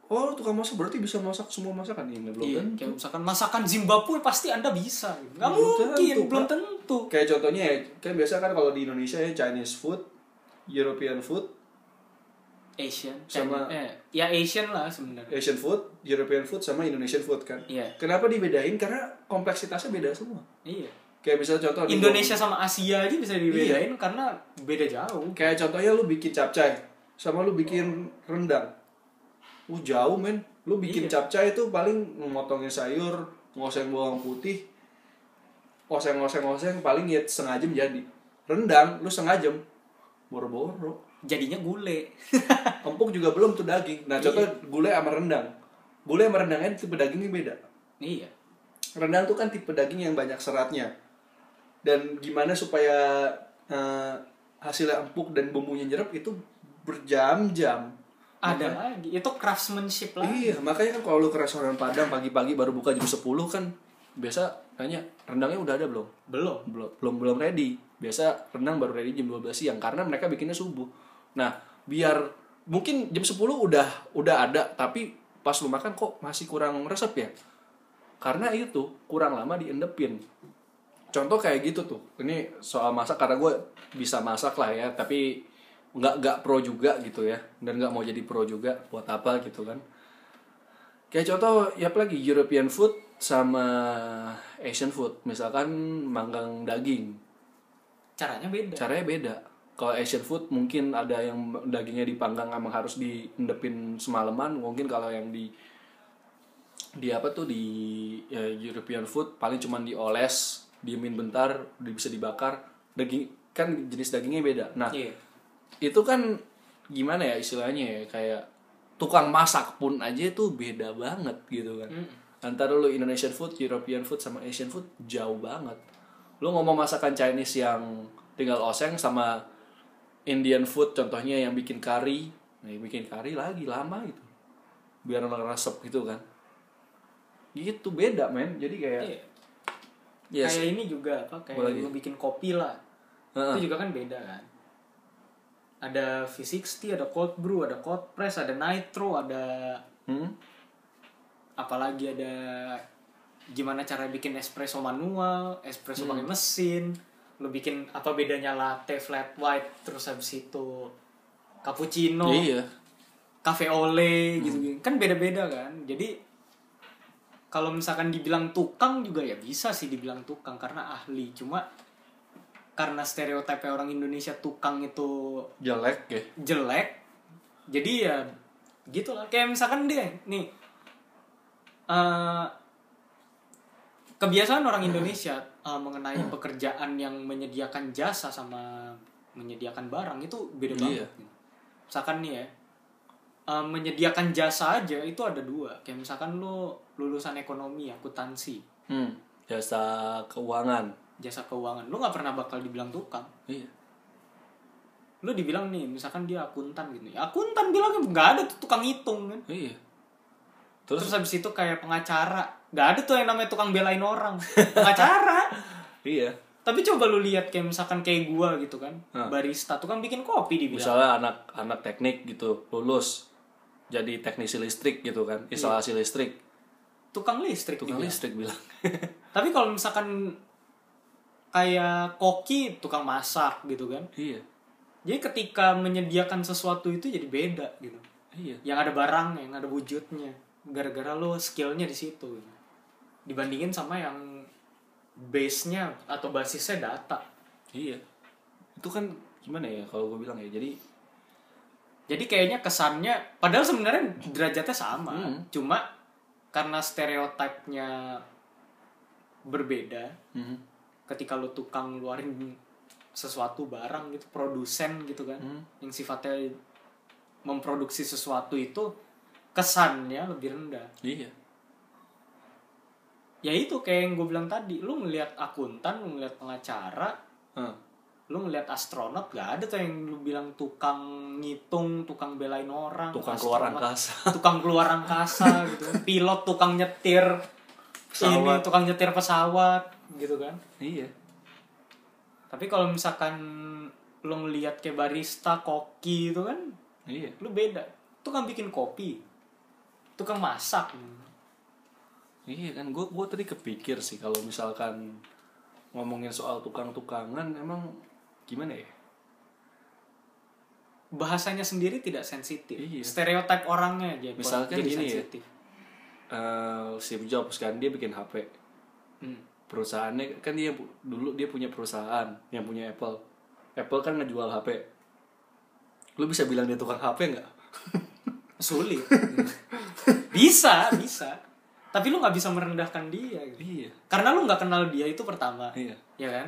Oh, tukang masak berarti bisa masak semua masakan ini belum iya tentu. kayak misalkan masakan Zimbabwe pasti anda bisa nggak Belum mungkin tentu, belum tentu Kayak contohnya ya, kan biasa kan kalau di Indonesia ya Chinese food, European food, Asian Sama- eh, ya Asian lah sebenarnya Asian food, European food sama Indonesian food kan. iya Kenapa dibedain? Karena kompleksitasnya beda semua. iya Kayak misalnya contoh Indonesia sama Asia aja bisa dibedain Iya. karena beda jauh Kayak contohnya lu bikin capcay sama lu bikin rendang. Uh jauh men. Lu bikin Iya. capcay itu paling motongin sayur, ngoseng bawang putih, oseng-oseng-oseng paling ya setengah jam jadi. Rendang lu setengah jam. Boro-boro. jadinya gule Empuk juga belum tuh daging. Nah, contoh gulai sama rendang. Gulai sama rendangnya tipe dagingnya beda. iya Rendang tuh kan tipe daging yang banyak seratnya. Dan gimana supaya eh, hasilnya empuk dan bumbunya nyerap itu berjam-jam. ada lagi itu craftsmanship lah Iya, makanya kan kalau lu ke restoran Padang pagi-pagi baru buka jam 10 kan biasa tanya rendangnya udah ada belum? belum Belum belum belum ready. Biasa rendang baru ready jam 12 siang karena mereka bikinnya subuh. Nah, biar mungkin jam 10 udah udah ada tapi pas lu makan kok masih kurang resep ya? Karena itu kurang lama diendepin. Contoh kayak gitu tuh. Ini soal masak karena gue bisa masak lah ya, tapi nggak nggak pro juga gitu ya, dan nggak mau jadi pro juga buat apa gitu kan? Kayak contoh ya lagi European food sama Asian food. Misalkan manggang daging, caranya beda caranya beda. Kalau Asian food mungkin ada yang dagingnya dipanggang emang harus diendepin semalaman. Mungkin kalau yang di di apa tuh di ya, European food paling cuman dioles diemin bentar udah bisa dibakar daging kan jenis dagingnya beda nah Iya. Itu kan gimana ya istilahnya ya kayak tukang masak pun aja itu beda banget gitu kan. Antara lu Indonesian food European food sama Asian food jauh banget. Lu ngomong masakan Chinese yang tinggal oseng sama Indian food contohnya yang bikin curry nah, yang bikin curry lagi lama gitu. Biar ngeresep gitu kan. Gitu beda men. Jadi kayak Iya. yes. Kayak ini juga apa kayak lu bikin kopi lah. Heeh. Itu juga kan beda kan. Ada V60, ada cold brew, ada cold press, ada nitro, ada Hmm? apalagi ada gimana cara bikin espresso manual, espresso Hmm. pakai mesin, lu bikin apa bedanya latte, flat white, terus habis itu cappuccino, iya cafe ole gitu kan beda-beda kan. Jadi kalau misalkan dibilang tukang juga ya bisa sih dibilang tukang karena ahli, cuma karena stereotipnya orang Indonesia tukang itu jelek ya? jelek jadi ya gitu lah kayak misalkan deh nih eh, kebiasaan orang Indonesia eh, mengenai pekerjaan yang menyediakan jasa sama menyediakan barang itu beda Iya. banget misalkan nih ya eh, menyediakan jasa aja itu ada dua. Kayak misalkan lo lulusan ekonomi akuntansi. Hmm. jasa keuangan jasa keuangan. Lo nggak pernah bakal dibilang tukang. Iya. Lu dibilang nih misalkan dia akuntan gitu. Ya akuntan bilang nggak ada tuh tukang hitung kan. Iya. Terus, terus, habis itu kayak pengacara. Nggak ada tuh yang namanya tukang belain orang. Pengacara. Iya. Tapi coba lu lihat kayak misalkan kayak gua gitu kan Hah. barista tukang bikin kopi dibilang. Misalnya anak anak teknik gitu lulus jadi teknisi listrik gitu kan instalasi listrik. Tukang listrik tukang dibilang. listrik bilang. Tapi kalau misalkan kayak koki tukang masak gitu kan. Iya. Jadi ketika menyediakan sesuatu itu jadi beda gitu. Iya. Yang ada barang yang ada wujudnya. Gara-gara lo skillnya di situ gitu. dibandingin sama yang base-nya atau basisnya data. Iya. Itu kan gimana ya kalau gue bilang ya jadi jadi kayaknya kesannya padahal sebenarnya derajatnya sama. Hmm. cuma karena stereotipnya berbeda mhm, ketika lo tukang ngeluarin sesuatu barang gitu produsen gitu kan Hmm. yang sifatnya memproduksi sesuatu itu kesannya lebih rendah. Iya. Ya itu kayak yang gue bilang tadi lu ngelihat akuntan lu ngelihat pengacara Hah, lu ngelihat astronot gak ada tuh yang lu bilang tukang ngitung tukang belain orang tukang keluar astronot, angkasa. tukang keluar angkasa gitu pilot tukang nyetir ini Pesawat. tukang nyetir pesawat gitu kan? Iya. Tapi kalau misalkan lu ngelihat kayak barista koki itu kan iya. lu beda. Tukang bikin kopi tukang masak. Iya kan gue gue tadi kepikir sih kalau misalkan ngomongin soal tukang-tukangan emang gimana ya? Bahasanya sendiri tidak sensitif. Iya. stereotip orangnya aja Misalkan jadi gini ya. Sensitif Eh, Steve Jobs kan dia bikin HP Hmm. perusahaannya kan dia dulu dia punya perusahaan yang punya Apple. Apple kan ngejual HP lu bisa bilang dia tukang HP nggak? Sulit. Bisa bisa. Tapi lu nggak bisa merendahkan dia gitu. iya. Karena lu nggak kenal dia itu pertama iya. ya kan?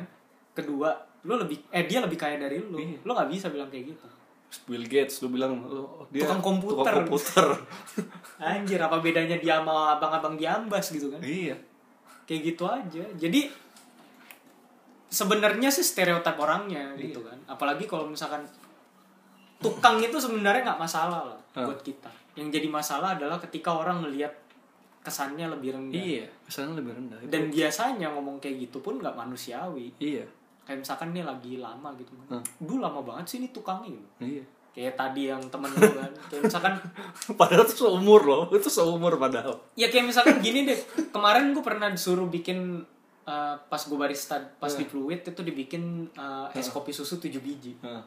Kedua lu lebih eh dia lebih kaya dari lu. Iya. lu nggak bisa bilang kayak gitu Bill Gates lu bilang oh, dia Tukang komputer. tukang komputer. anjir apa bedanya dia sama abang-abang diambas gitu kan? Iya. Kayak gitu aja. Jadi sebenarnya sih stereotip orangnya Iya. gitu kan. Apalagi kalau misalkan tukang itu sebenarnya nggak masalah lah Hah. buat kita. Yang jadi masalah adalah ketika orang melihat kesannya lebih rendah. Iya kesannya lebih rendah. Itu- dan biasanya ngomong kayak gitu pun nggak manusiawi. Iya kayak misalkan nih lagi lama gitu. Hah. dulu lama banget sih ini tukang ini iya. Kayak tadi yang temen lu kan. Kayak misalkan padahal itu seumur loh itu seumur padahal. Ya kayak misalkan gini deh. Kemarin gue pernah disuruh bikin uh, pas gue barista pas di fluid itu dibikin uh, es kopi susu 7 biji. Hah,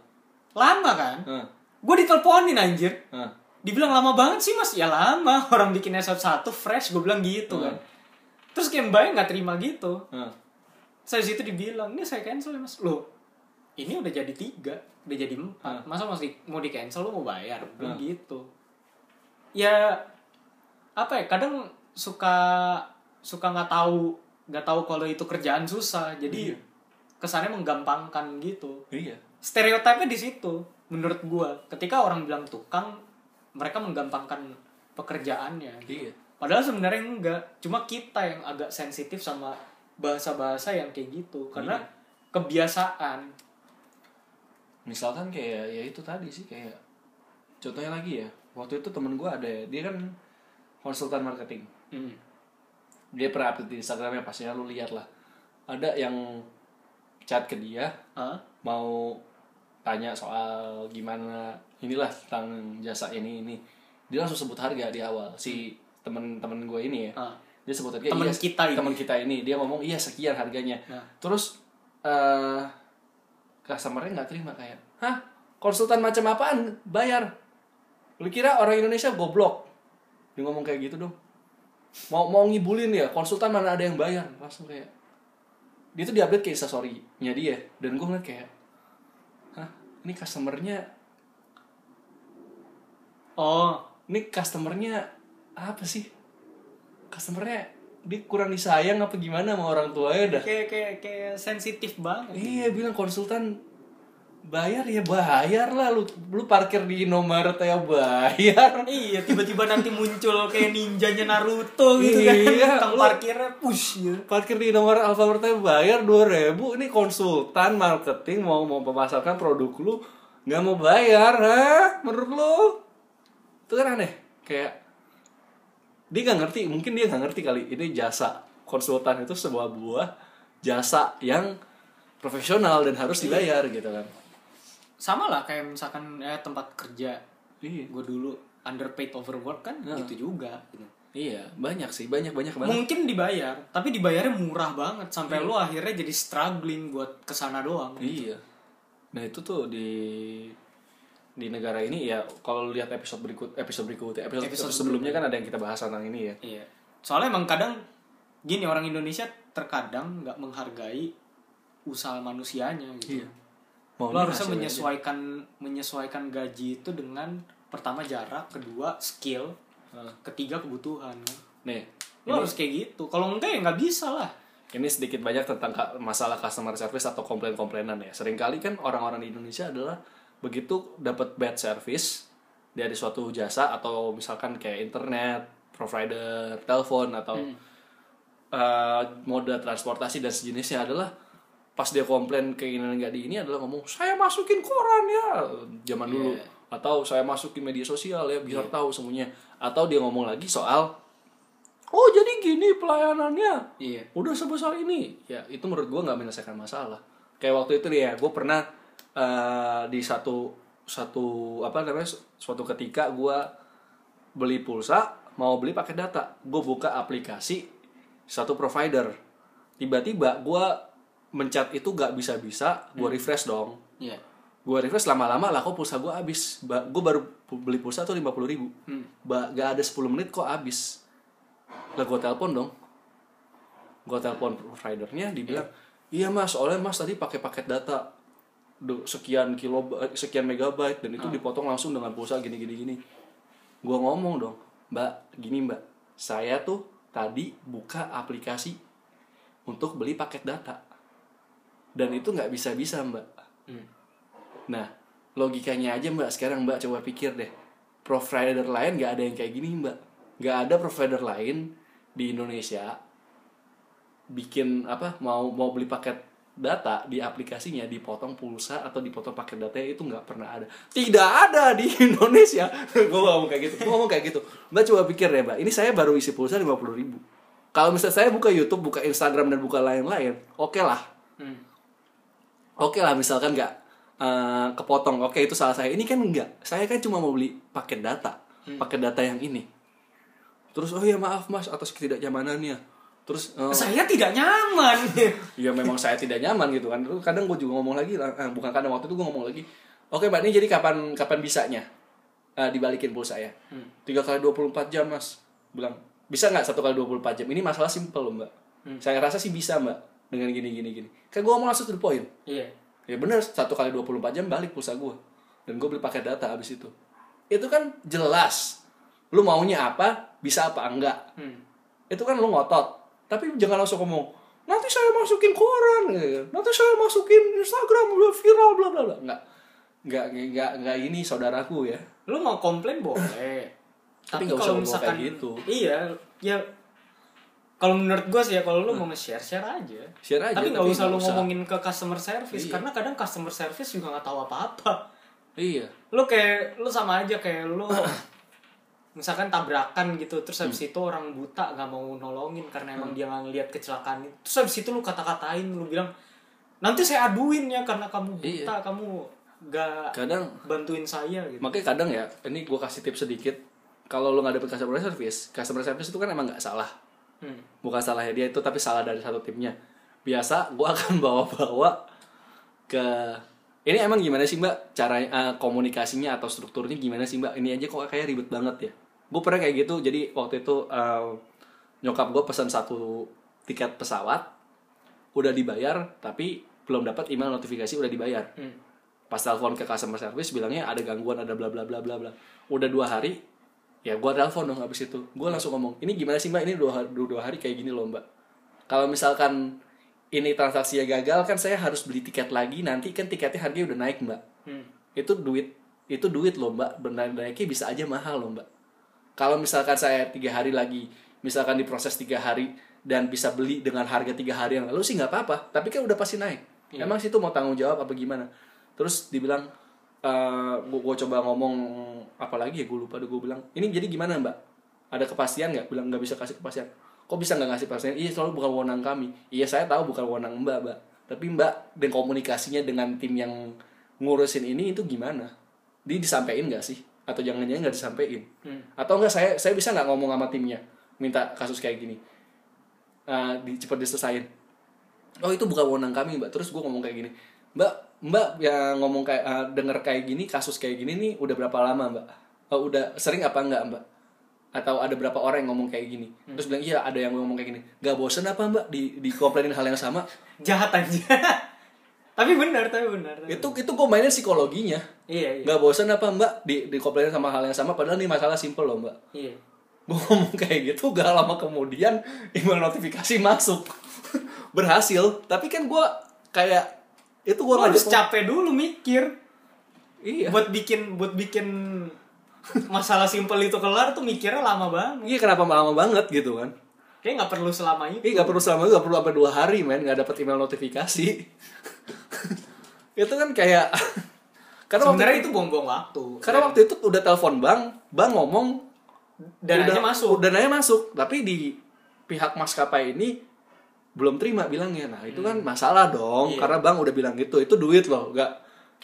lama kan? Hah, gue diteleponin anjir. Hah. dibilang lama banget sih mas. Ya lama. Orang bikin es satu fresh gue bilang gitu kan. Terus kayak mbaknya nggak terima gitu. Hah. Saya situ dibilang ini saya cancel ya mas. Loh ini udah jadi tiga udah jadi empat. Masa masih mau di cancel lu mau bayar? Gua bilang gitu. Ya apa ya kadang suka suka nggak tahu nggak tahu kalau itu kerjaan susah. Jadi Iya. kesannya menggampangkan gitu. Iya. Stereotipnya di situ menurut gua. Ketika orang bilang tukang mereka menggampangkan pekerjaannya iya. Padahal sebenarnya enggak. Cuma kita yang agak sensitif sama bahasa-bahasa yang kayak gitu karena Iya. kebiasaan misalkan kayak ya itu tadi sih kayak contohnya lagi ya waktu itu temen gue ada dia kan konsultan marketing Hmm. dia pernah update di Instagramnya pastinya lu lihat lah ada yang chat ke dia Hah? mau tanya soal gimana inilah tentang jasa ini ini dia langsung sebut harga di awal si temen-temen gue ini ya Ah. Dia sebut harga Temen iya, kita ini. temen kita ini. Dia ngomong iya sekian harganya. Nah. terus eh customernya nggak terima kayak hah? Konsultan macam apaan? Bayar. Lu kira orang Indonesia goblok? Dia ngomong kayak gitu dong. Mau mau ngibulin ya? Konsultan mana ada yang bayar? Langsung kayak dia tuh diupdate ke instastory-nya dia dan gue ngeliat kayak hah? Ini customernya oh. Ini customernya apa sih customernya dia kurang disayang apa gimana sama orang tuanya dah kayak kayak kayak sensitif banget. Iya bilang konsultan bayar ya bayar lah lu lu parkir di Indomaret ya bayar. Iya tiba-tiba nanti muncul kayak ninjanya Naruto gitu Iya, kan tukang lu- parkirnya push gitu parkir di Indomaret Alfamart ya bayar 2000 ini konsultan marketing mau mau memasarkan produk lu nggak mau bayar ha menurut lu? Itu kan aneh kayak dia nggak ngerti mungkin dia nggak ngerti kali. Ini jasa konsultan itu sebuah buah jasa yang profesional dan harus dibayar gitu kan. Sama lah kayak misalkan eh, tempat kerja. Iya. Gue dulu underpaid overwork kan Nah. gitu juga gitu. iya banyak sih banyak banyak banget. Mungkin dibayar tapi dibayarnya murah banget. Sampai lo akhirnya jadi struggling buat ke sana doang Iya. Nah itu tuh di di negara ini ya kalau lihat episode berikut episode berikut episode, Episode episode sebelumnya kan ada yang kita bahas tentang ini ya. iya soalnya emang kadang gini orang Indonesia terkadang nggak menghargai usaha manusianya gitu Iya. Mau lo harusnya menyesuaikan menyesuaikan gaji itu dengan pertama jarak kedua skill aja. ketiga kebutuhan. Nih, lo harus kayak gitu kalau enggak ya nggak bisa lah ini sedikit banyak tentang masalah customer service atau komplain-komplainan ya. Seringkali kan orang-orang di Indonesia adalah begitu dapat bad service dari suatu jasa atau misalkan kayak internet, provider, telepon atau eh, moda transportasi dan sejenisnya adalah pas dia komplain keinginan nggak di ini adalah ngomong saya masukin koran ya zaman dulu. Iya. atau saya masukin media sosial ya biar tahu semuanya. Atau dia ngomong lagi soal oh jadi gini pelayanannya. Iya. Udah sebesar ini. Ya itu menurut gue nggak menyelesaikan masalah. Kayak waktu itu ya gue pernah eh, di satu satu apa namanya su- suatu ketika gue beli pulsa mau beli pakai data. Gue buka aplikasi satu provider. Tiba-tiba gue mencet itu gak bisa-bisa gue refresh dong. Iya. Gue refresh lama-lama lah kok pulsa gue habis. Gue baru beli pulsa tuh lima puluh ribu. Hmm. ba gak ada 10 menit kok habis. Lah gue telepon dong. Gue telepon providernya dibilang iya mas soalnya mas tadi pakai paket data sekian kilo sekian megabyte dan itu dipotong langsung dengan pulsa gini gini gini gue ngomong dong mbak gini mbak saya tuh tadi buka aplikasi untuk beli paket data dan itu nggak bisa bisa mbak Hmm. Nah, logikanya aja mbak sekarang mbak coba pikir deh. Provider lain nggak ada yang kayak gini mbak. Nggak ada provider lain di Indonesia bikin apa mau mau beli paket data di aplikasinya dipotong pulsa atau dipotong paket data itu nggak pernah ada. Tidak ada di Indonesia. Gue ngomong kayak gitu gue ngomong kayak gitu. Mbak coba pikir deh mbak. Ini saya baru isi pulsa lima puluh ribu. Kalau misalnya saya buka YouTube buka Instagram dan buka lain-lain oke lah. Hmm. oke lah misalkan nggak eh, kepotong. Oke itu salah saya. Ini kan enggak saya kan cuma mau beli paket data. Paket data yang ini. Terus oh ya maaf mas atas ketidaknyamanannya terus eh, saya tidak nyaman. Ya memang saya tidak nyaman gitu kan. Terus kadang gue juga ngomong lagi eh, bukan kadang waktu itu gue ngomong lagi oke mbak ini jadi kapan kapan bisanya? Eh, dibalikin pulsa ya tiga kali 24 jam mas. Bilang bisa nggak satu kali 24 jam? Ini masalah simpel loh mbak saya rasa sih bisa mbak dengan gini gini gini. Kan gue ngomong langsung to the point. Iya. Ya bener satu kali 24 jam balik pulsa gue dan gue beli paket data abis itu. Itu kan jelas. Lu maunya apa bisa apa enggak. Hmm. itu kan lu ngotot tapi jangan langsung ngomong nanti saya masukin koran gitu. nanti saya masukin Instagram udah viral bla bla bla nggak nggak nggak nggak ini saudaraku ya lu mau komplain boleh Tapi tapi kalau misalkan kayak gitu. iya ya kalau menurut gue sih ya kalau lu mau nge-share share aja Share aja, tapi nggak usah lu usah. ngomongin ke customer service Iya. karena kadang customer service juga nggak tahu apa-apa iya lu kayak lu sama aja kayak lu misalkan tabrakan gitu terus habis Hmm. itu orang buta nggak mau nolongin karena emang dia nggak ngeliat kecelakaan itu. Terus habis itu lu kata-katain lu bilang nanti saya aduin ya karena kamu Iya. buta kamu gak kadang bantuin saya gitu. Makanya kadang ya ini gue kasih tips sedikit. Kalau lu nggak dapet customer service customer service itu kan emang nggak salah. Hmm. bukan salahnya dia itu tapi salah dari satu timnya. Biasa gue akan bawa-bawa ke ini emang gimana sih mbak? Cara eh, komunikasinya atau strukturnya gimana sih mbak? Ini aja kok kayak ribet banget ya gue pernah kayak gitu jadi waktu itu eh, nyokap gue pesan satu tiket pesawat udah dibayar tapi belum dapat email notifikasi udah dibayar. Hmm. pas telepon ke customer service bilangnya ada gangguan ada bla bla bla bla bla. Udah dua hari ya gue telepon dong habis itu. Gue langsung ngomong ini gimana sih mbak? Ini dua hari, dua, dua hari kayak gini loh mbak. Kalau misalkan ini transaksinya gagal kan saya harus beli tiket lagi. Nanti kan tiketnya harganya udah naik mbak. Hmm. itu duit itu duit loh mbak. Benar naiknya bisa aja mahal loh mbak kalau misalkan saya tiga hari lagi misalkan diproses tiga hari dan bisa beli dengan harga tiga hari yang lalu sih nggak apa-apa. Tapi kan udah pasti naik. Iya. emang situ mau tanggung jawab apa gimana? Terus dibilang eh gue coba ngomong apa lagi ya gue lupa gue bilang ini jadi gimana mbak? Ada kepastian nggak? Bilang nggak bisa kasih kepastian. Kok bisa nggak ngasih kepastian? Iya selalu bukan wewenang kami. Iya saya tahu bukan wewenang mbak mbak. Tapi mbak dan komunikasinya dengan tim yang ngurusin ini itu gimana? Dia disampaikan nggak sih atau jangan-jangan nggak disampaikan. Hmm. atau enggak saya saya bisa nggak ngomong sama timnya minta kasus kayak gini. Eh, di cepat diselesain oh itu bukan wewenang kami mbak. Terus gue ngomong kayak gini. Mbak mbak yang ngomong kayak eh, denger kayak gini kasus kayak gini nih udah berapa lama mbak? Oh, udah sering apa enggak mbak? Atau ada berapa orang yang ngomong kayak gini? Terus bilang iya ada yang ngomong kayak gini. Gak bosen apa mbak di dikomplainin hal yang sama? Jahat aja tapi benar tapi benar. Tapi itu itu gue mainin psikologinya. Iya iya. Gak bosen apa mbak di dikomplainin sama hal yang sama padahal ini masalah simple loh mbak. Iya. Gue ngomong kayak gitu gak lama kemudian email notifikasi masuk. Berhasil. Tapi kan gue kayak itu gue Gua harus capek dulu mikir. Iya. Buat bikin buat bikin masalah simpel itu kelar tuh mikirnya lama banget. Iya kenapa lama banget gitu kan? Kayak nggak perlu selama itu. Iya gak perlu selama itu gak perlu sampai dua hari men. Gak dapet email notifikasi itu kan kayak karena waktu sebenarnya itu buang-buang waktu. karena waktu itu udah telepon bang bang ngomong dananya udah- masuk. dananya masuk. Tapi di pihak maskapai ini belum terima bilangnya. Nah itu kan masalah dong Iya. karena bang udah bilang gitu. Itu duit loh nggak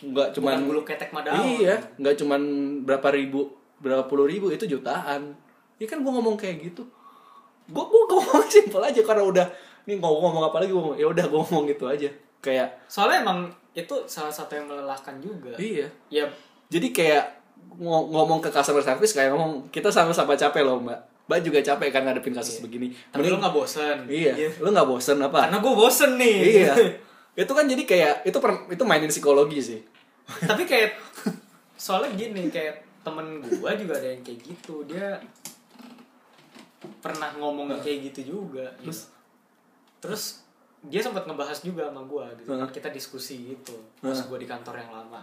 nggak cuman bukan bulu ketek iya nggak cuman berapa ribu berapa puluh ribu itu jutaan. Ya kan gua ngomong kayak gitu. Gua gua ngomong simpel aja karena udah ini ngomong ngomong apa lagi gua ngomong, ya udah gua ngomong gitu aja kayak soalnya emang itu salah satu yang melelahkan juga. Iya. Ya. Jadi kayak ngo- ngomong ke customer service kayak ngomong kita sama-sama capek loh mbak. Mbak juga capek kan ngadepin kasus begini. Tapi Mending- lu nggak bosen. Iya. Lu nggak bosen apa? Karena gue bosen nih. Iya. Itu kan jadi kayak itu per- itu mainin psikologi sih. Tapi kayak soalnya gini kayak temen gua juga ada yang kayak gitu. Dia pernah ngomong kayak gitu juga terus? terus dia sempat ngebahas juga sama gua gitu Heeh. kita diskusi gitu pas Heeh. gua di kantor yang lama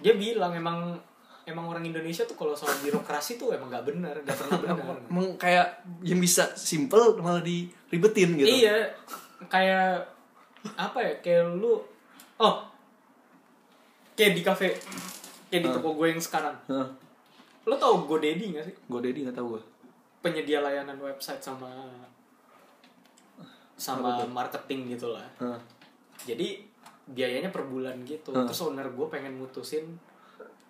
dia bilang emang emang orang Indonesia tuh kalau soal birokrasi tuh emang nggak benar nggak pernah benar emang kayak yang bisa simple malah diribetin gitu Iya, kayak apa ya? Kayak lu oh. Kayak di kafe kayak di toko gue yang sekarang. Heeh. Lo tau GoDaddy gak sih? GoDaddy nggak tahu gue Penyedia layanan website sama sama marketing gitu lah. Heeh. Jadi biayanya per bulan gitu. Ah. Terus owner gue pengen mutusin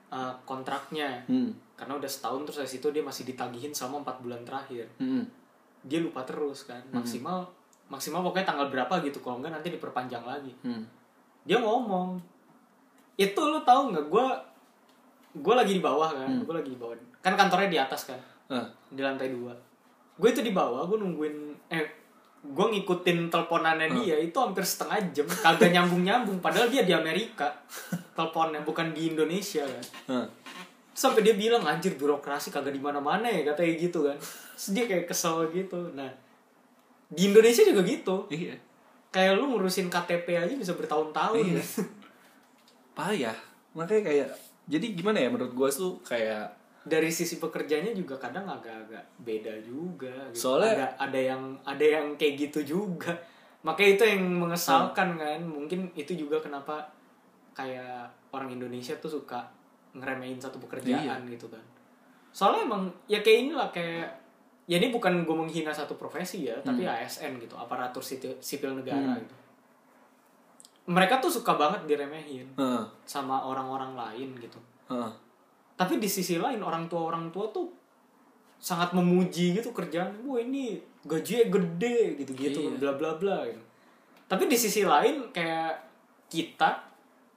uh, kontraknya. hmm. Karena udah setahun terus dari situ dia masih ditagihin selama empat bulan terakhir. Hmm. Dia lupa terus kan. Maksimal maksimal pokoknya tanggal berapa gitu. Kalau enggak nanti diperpanjang lagi. Hmm. dia ngomong itu lu tahu nggak gue gue lagi di bawah kan gue lagi di bawah kan kantornya di atas kan Ah. di lantai dua gue itu di bawah gue nungguin eh gue ngikutin teleponannya dia itu hampir setengah jam. Kagak nyambung nyambung padahal dia di Amerika. Teleponnya bukan di Indonesia kan. Ah. sampai dia bilang anjir birokrasi kagak di mana-mana ya katanya gitu kan. Terus dia kayak kesel gitu. Nah di Indonesia juga gitu. Iya. Kayak lu ngurusin KTP aja bisa bertahun-tahun. Iya. ya. payah. Makanya kayak jadi gimana ya menurut gue tuh kayak dari sisi pekerjanya juga kadang agak-agak beda juga gitu. Soalnya- ada ada yang ada yang kayak gitu juga makanya itu yang mengesalkan Hmm. kan mungkin itu juga kenapa kayak orang Indonesia tuh suka ngeremehin satu pekerjaan Iya. gitu kan soalnya emang ya kayak inilah kayak ya ini bukan gue menghina satu profesi ya tapi ASN gitu aparatur sipil, sipil negara Hmm. gitu mereka tuh suka banget diremehin Heeh, sama orang-orang lain gitu heeh. Tapi di sisi lain orang tua orang tua tuh sangat memuji gitu kerjaan wah ini gajinya gede gitu gitu Iya. bla bla bla gitu tapi di sisi lain kayak kita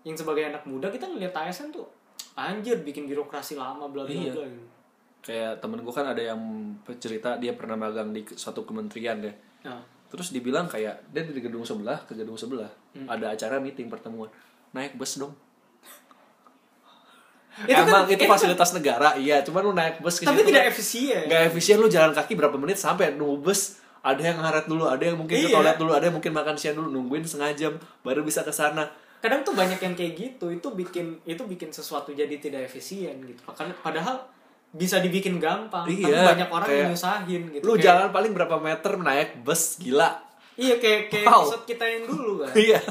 yang sebagai anak muda kita ngeliat ASN tuh anjir bikin birokrasi lama bla bla Iya. bla gitu. kayak temen gue kan ada yang cerita dia pernah magang di suatu kementerian deh nah terus dibilang kayak dia di gedung sebelah ke gedung sebelah Hmm. ada acara meeting pertemuan naik bus dong Itu kan- emang itu itu kan- fasilitas negara iya cuman lu naik bus ke tapi situ tidak kan efisien nggak efisien lu jalan kaki berapa menit sampai nunggu bus ada yang ngaret dulu ada yang mungkin ke Iya. toilet dulu ada yang mungkin makan siang dulu nungguin setengah jam baru bisa ke sana kadang tuh banyak yang kayak gitu itu bikin itu bikin sesuatu jadi tidak efisien gitu Padahal- padahal bisa dibikin gampang tapi Iya, banyak orang kayak- yang nyusahin gitu lu Kayak- jalan paling berapa meter naik bus gila Iya kayak kayak Wow. episode kita yang dulu kan. iya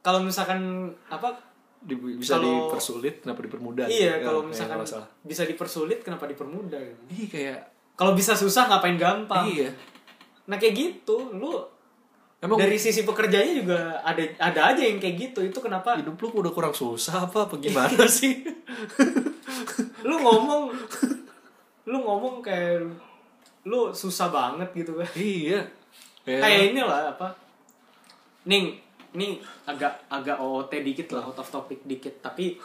kalau misalkan apa? Di- bisa Kalau- dipersulit kenapa dipermudah iya gitu. kalau Ya, misalkan salah. bisa dipersulit kenapa dipermudah? Gitu. Iya kayak Kalau bisa susah ngapain gampang? iya Nah kayak gitu, lu emang dari sisi pekerjanya juga ada ada aja yang kayak gitu. Itu kenapa? hidup lu udah kurang susah apa apa gimana sih Lu ngomong, lu ngomong kayak lu susah banget gitu kan? iya Kayak inilah apa? Ning, nih agak agak OOT dikit lah, out of topic dikit. Tapi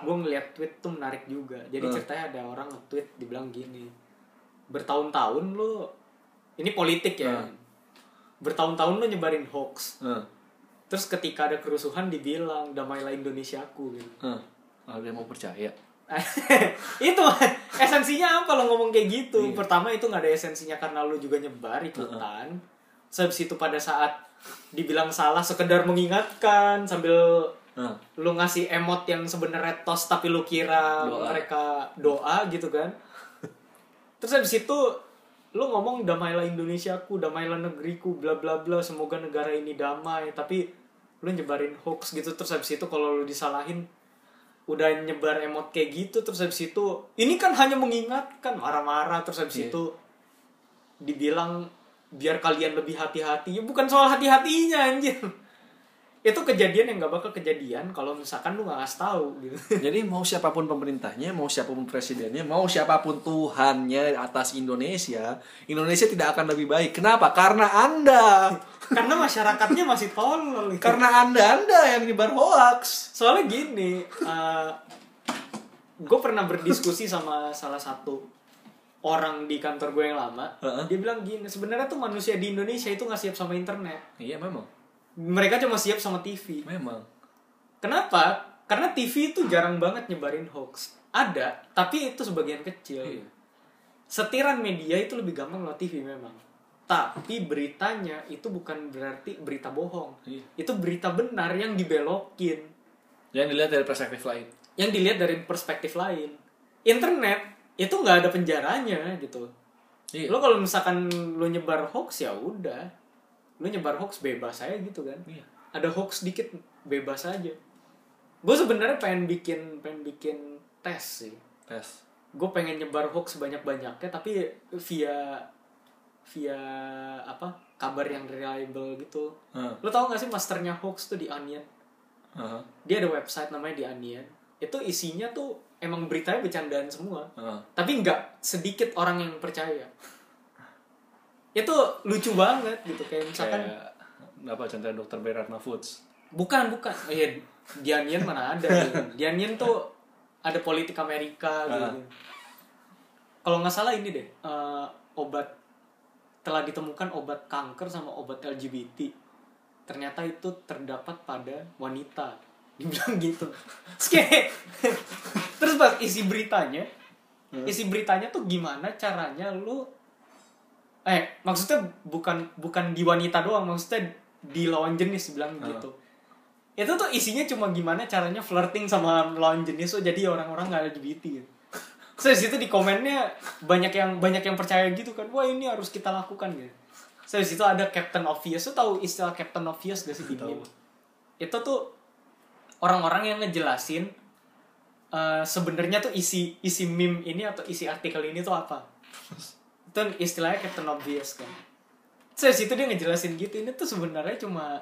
gue ngeliat tweet tuh menarik juga. Jadi Hmm. ceritanya ada orang nge-tweet dibilang gini. Bertahun-tahun lu ini politik ya. Hmm. Bertahun-tahun lu nyebarin hoax. Heeh. Terus ketika ada kerusuhan dibilang damailah Indonesiaku gitu. Heeh. ada yang mau percaya itu esensinya apa lo ngomong kayak gitu Iya. pertama itu nggak ada esensinya karena lo juga nyebar ikutan Terus habis itu pada saat dibilang salah sekedar mengingatkan sambil Heeh. lu ngasih emot yang sebenarnya tos tapi lu kira Doa. mereka doa gitu kan terus habis itu lu ngomong damailah Indonesiaku damailah negeriku bla bla bla semoga negara ini damai tapi lu nyebarin hoax gitu terus habis itu kalau lu disalahin udah nyebar emot kayak gitu terus habis itu ini kan hanya mengingatkan marah-marah terus habis Iya. itu dibilang biar kalian lebih hati-hati ya bukan soal hati-hatinya anjir itu kejadian yang gak bakal kejadian kalau misalkan lu gak ngasih tahu gitu Jadi mau siapa pun pemerintahnya, mau siapa pun presidennya, mau siapa pun Tuhannya atas Indonesia, Indonesia tidak akan lebih baik. Kenapa? Karena Anda. karena masyarakatnya masih tolol gitu. Karena Anda Anda yang nyebar hoax. soalnya gini gue pernah berdiskusi sama salah satu orang di kantor gue yang lama Heeh. dia bilang gini sebenarnya tuh manusia di Indonesia itu nggak siap sama internet Iya memang. mereka cuma siap sama TV Memang. kenapa karena TV itu jarang banget nyebarin hoax ada tapi itu sebagian kecil Iya. setiran media itu lebih gampang lewat TV memang tapi beritanya itu bukan berarti berita bohong Iya. itu berita benar yang dibelokin Yang dilihat dari perspektif lain. yang dilihat dari perspektif lain internet itu nggak ada penjaranya gitu Iya. lo kalau misalkan lo nyebar hoax ya udah lo nyebar hoax bebas aja gitu kan Iya. ada hoax dikit bebas aja gue sebenarnya pengen bikin pengen bikin tes sih Tes. gue pengen nyebar hoax banyak banyaknya tapi via via apa kabar yang reliable gitu Heeh. lo tau gak sih masternya hoax tuh di Onion Heeh. dia ada website namanya di Onion itu isinya tuh emang beritanya bercandaan semua Heeh. tapi nggak sedikit orang yang percaya itu lucu banget gitu kayak misalkan Kayak apa contohnya dokter Beratna Foods. bukan bukan oh, iya di Onion mana ada gitu. di Onion tuh ada politik Amerika gitu Ah. kalau nggak salah ini deh eh, obat telah ditemukan obat kanker sama obat LGBT ternyata itu terdapat pada wanita dibilang gitu. Terus kayak- terus pas isi beritanya isi beritanya tuh gimana caranya lu eh maksudnya bukan bukan di wanita doang maksudnya di lawan jenis bilang gitu. Itu tuh isinya cuma gimana caranya flirting sama lawan jenis so jadi orang-orang nggak LGBT gitu. So, di situ di komennya banyak yang banyak yang percaya gitu kan wah ini harus kita lakukan gitu. So, di situ ada Captain Obvious tuh tahu istilah Captain Obvious gak sih di meme? itu tuh orang-orang yang ngejelasin eh, sebenarnya tuh isi isi meme ini atau isi artikel ini tuh apa? Itu istilahnya Captain Obvious kan? Di situ dia ngejelasin gitu ini tuh sebenarnya cuma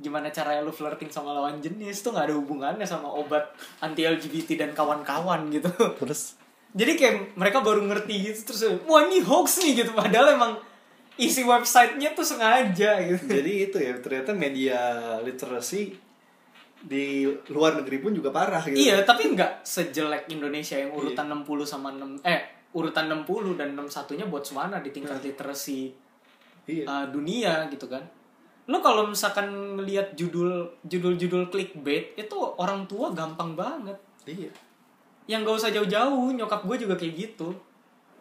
gimana caranya lu flirting sama lawan jenis tuh nggak ada hubungannya sama obat anti LGBT dan kawan-kawan gitu. Terus? Jadi kayak mereka baru ngerti gitu terus wah ini hoax nih gitu. Padahal emang isi websitenya tuh sengaja gitu. Jadi itu ya ternyata media literasi di luar negeri pun juga parah gitu. Iya tapi nggak sejelek Indonesia yang urutan 60 sama 6 eh urutan 60 dan 61 nya Botswana di tingkat literasi iya. uh, dunia gitu kan. Lo kalau misalkan ngelihat judul judul-judul clickbait itu orang tua gampang banget. Iya. Yang gak usah jauh-jauh nyokap gue juga kayak gitu.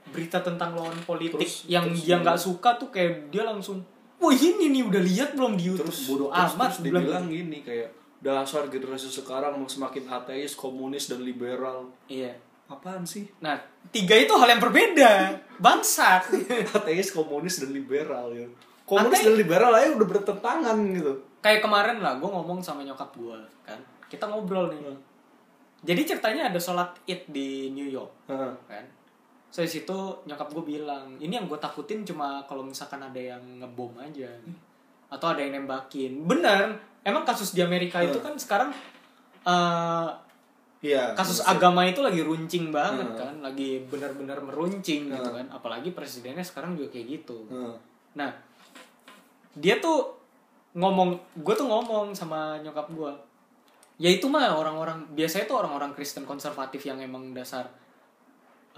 Berita tentang lawan politik Terus- yang terus dia nggak suka tuh kayak dia langsung wah ini nih udah lihat belum di YouTube. Terus bodoh terus, amat terus dia bilang. dibilang gini kayak dasar generasi sekarang semakin ateis komunis dan liberal. Iya. Apaan sih? Nah tiga itu hal yang berbeda. Bangsat. Ateis komunis dan liberal ya. Komunis Ate- dan liberal aja udah bertentangan gitu. Kayak kemarin lah gue ngomong sama nyokap gue kan. Kita ngobrol nih jadi ceritanya ada sholat id di New York Heeh. kan. So di situ nyokap gue bilang ini yang gue takutin cuma kalau misalkan ada yang ngebom aja atau ada yang nembakin bener emang kasus di Amerika itu kan sekarang eh, iya kasus maksud- agama itu lagi runcing banget Hmm. kan lagi benar-benar meruncing gitu Hmm. kan apalagi presidennya sekarang juga kayak gitu Heeh. nah dia tuh ngomong gue tuh ngomong sama nyokap gue ya itu mah orang-orang biasanya tuh orang-orang Kristen konservatif yang emang dasar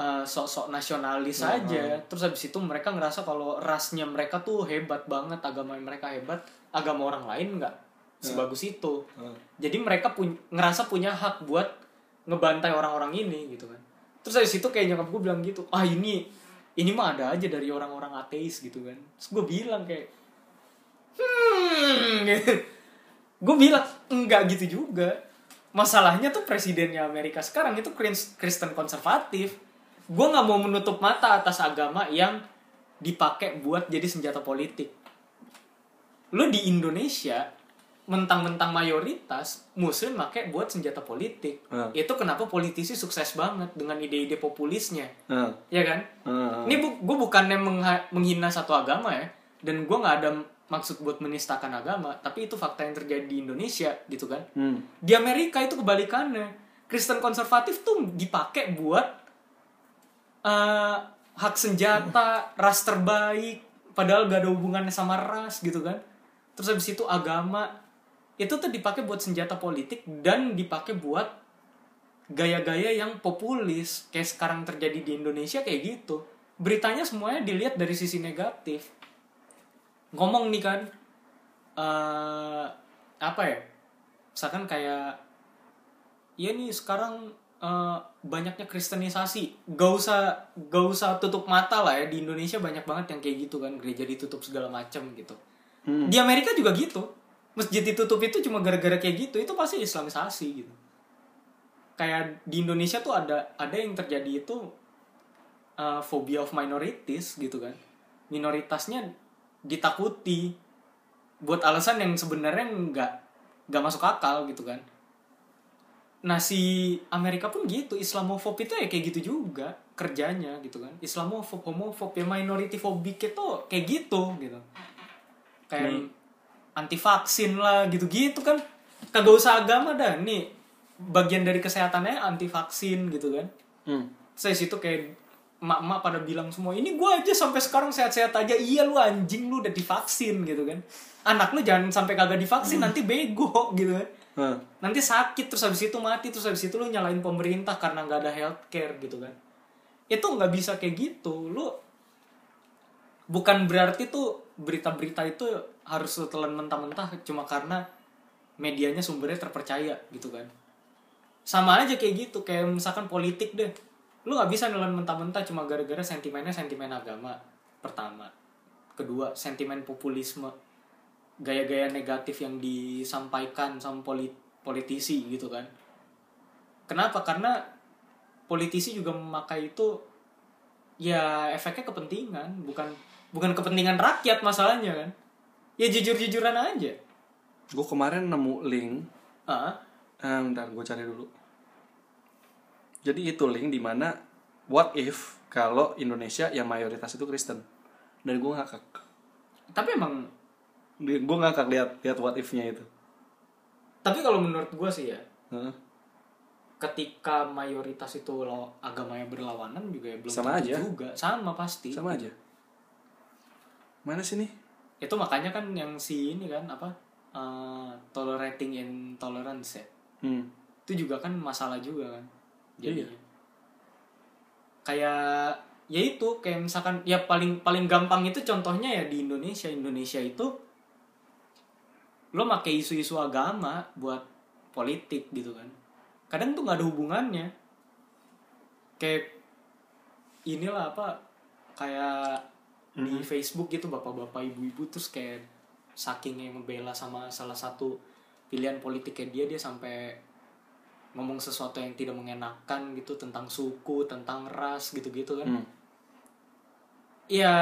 uh, sok-sok nasionalis Hmm, aja. Terus habis itu mereka ngerasa kalau rasnya mereka tuh hebat banget agama mereka hebat agama orang lain nggak sebagus itu. Heeh. jadi mereka pun ngerasa punya hak buat ngebantai orang-orang ini gitu kan. Terus dari situ kayak nyokap gue bilang gitu ah ini ini mah ada aja dari orang-orang ateis gitu kan. Terus gue bilang kayak hmm gue bilang enggak gitu juga. Masalahnya tuh presidennya Amerika sekarang itu Kris- Kristen konservatif gue nggak mau menutup mata atas agama yang dipakai buat jadi senjata politik lo di Indonesia mentang-mentang mayoritas muslim pakai buat senjata politik Hmm. itu kenapa politisi sukses banget dengan ide-ide populisnya Heeh. ya kan Heeh. ini bu gue bukannya menghina satu agama ya dan gue nggak ada maksud buat menistakan agama tapi itu fakta yang terjadi di Indonesia gitu kan Hmm. di Amerika itu kebalikannya Kristen konservatif tuh dipakai buat eh, hak senjata ras terbaik padahal gak ada hubungannya sama ras gitu kan. Terus habis itu agama. Itu tuh dipakai buat senjata politik dan dipakai buat gaya-gaya yang populis. Kayak sekarang terjadi di Indonesia kayak gitu. Beritanya semuanya dilihat dari sisi negatif. Ngomong nih kan eh apa ya? Misalkan kayak ya nih sekarang eh, banyaknya kristenisasi. Gak usah gak usah tutup mata lah ya. Di Indonesia banyak banget yang kayak gitu kan. Gereja ditutup segala macam gitu. Hmm. di Amerika juga gitu. Masjid ditutup itu cuma gara-gara kayak gitu. Itu pasti islamisasi gitu. Kayak di Indonesia tuh ada ada yang terjadi itu uh, phobia of minorities gitu kan. Minoritasnya ditakuti. Buat alasan yang sebenarnya nggak nggak masuk akal gitu kan nah si Amerika pun gitu Islamofob itu ya kayak gitu juga kerjanya gitu kan. Islamofob homofob ya minority phobik itu kayak gitu gitu. Kayak Nih. anti vaksin lah gitu-gitu kan. Kagak usah agama dah nih bagian dari kesehatannya anti vaksin gitu kan. Hmm. saya situ kayak emak-emak pada bilang semua ini gua aja sampai sekarang sehat-sehat aja. Iya lu anjing lu udah divaksin gitu kan. Anak lu jangan sampai kagak divaksin nanti bego gitu kan Nanti sakit terus habis itu mati terus habis itu lu nyalain pemerintah karena nggak ada healthcare gitu kan. Itu nggak bisa kayak gitu. Lu bukan berarti tuh berita-berita itu harus telan mentah-mentah cuma karena medianya sumbernya terpercaya gitu kan. Sama aja kayak gitu kayak misalkan politik deh. Lu nggak bisa nelan mentah-mentah cuma gara-gara sentimennya sentimen agama pertama. Kedua sentimen populisme gaya-gaya negatif yang disampaikan sama polit politisi gitu kan kenapa karena politisi juga memakai itu ya efeknya kepentingan bukan bukan kepentingan rakyat masalahnya kan ya jujur-jujuran aja gue kemarin nemu link ah Ah, bentar, gue cari dulu. Jadi itu link di mana what if kalau Indonesia yang mayoritas itu Kristen. Dan gue ngakak. tapi emang Gue ngakak lihat lihat what if-nya itu. tapi kalau menurut gue sih ya Heeh. ketika mayoritas itu lo agamanya berlawanan juga ya belum Sama aja. juga sama pasti Sama aja. Mana sih nih? itu makanya kan yang si ini kan apa eh, tolerating intolerance ya Hmm. itu juga kan masalah juga kan Iya. jadi kayak ya itu kayak misalkan ya paling paling gampang itu contohnya ya di Indonesia Indonesia itu lo pakai isu-isu agama buat politik gitu kan. Kadang tuh nggak ada hubungannya. Kayak inilah apa kayak di Facebook gitu bapak-bapak ibu-ibu terus kayak saking yang membela sama salah satu pilihan politiknya dia dia sampai ngomong sesuatu yang tidak mengenakan gitu tentang suku tentang ras gitu-gitu kan. Hmm. ya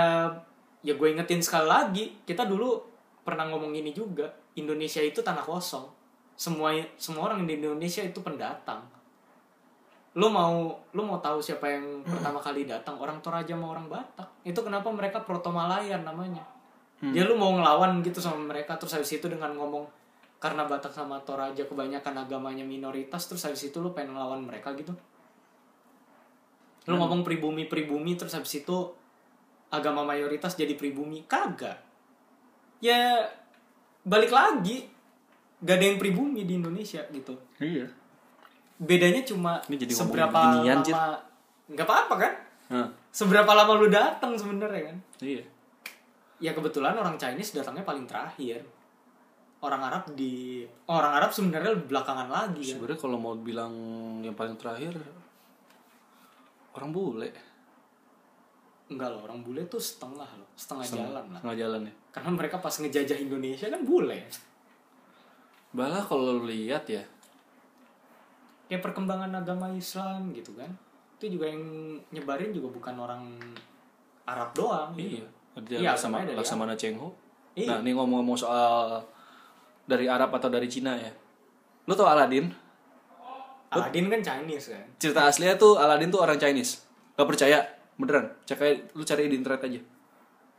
ya gue ingetin sekali lagi kita dulu pernah ngomong ini juga Indonesia itu tanah kosong. Semua semua orang di Indonesia itu pendatang. Lo mau lo mau tahu siapa yang pertama kali datang? Orang Toraja sama orang Batak. Itu kenapa mereka Proto Malayan namanya dia lu mau ngelawan gitu sama mereka terus habis itu dengan ngomong karena Batak sama Toraja kebanyakan agamanya minoritas terus habis itu lu pengen ngelawan mereka gitu. Lu ngomong pribumi pribumi terus habis itu agama mayoritas jadi pribumi. Kagak. Ya balik lagi gak ada yang pribumi di Indonesia gitu Iya. bedanya cuma Ini jadi seberapa Cid. lama nggak apa-apa kan Hah. seberapa lama lu datang sebenarnya kan Iya. ya kebetulan orang Chinese datangnya paling terakhir orang Arab di orang Arab sebenarnya belakangan lagi kan Sebenarnya kalau mau bilang yang paling terakhir orang bule. Enggak loh orang bule tuh setengah loh setengah, jalan lah Setengah jalan ya. karena mereka pas ngejajah Indonesia kan bule Balah kalau lu lihat ya, kayak perkembangan agama Islam gitu kan itu juga yang nyebarin juga bukan orang Arab doang gitu. Iya, dia Iya, sama Laksamana Cheng Ho. Iya. Nah, ini ngomong-ngomong soal dari Arab atau dari Cina ya. Lu tau Aladin? Aladin kan Chinese kan Cerita aslinya tuh Aladin tuh orang Chinese. Gak percaya? Beneran. Cek aja, lu cari di internet aja.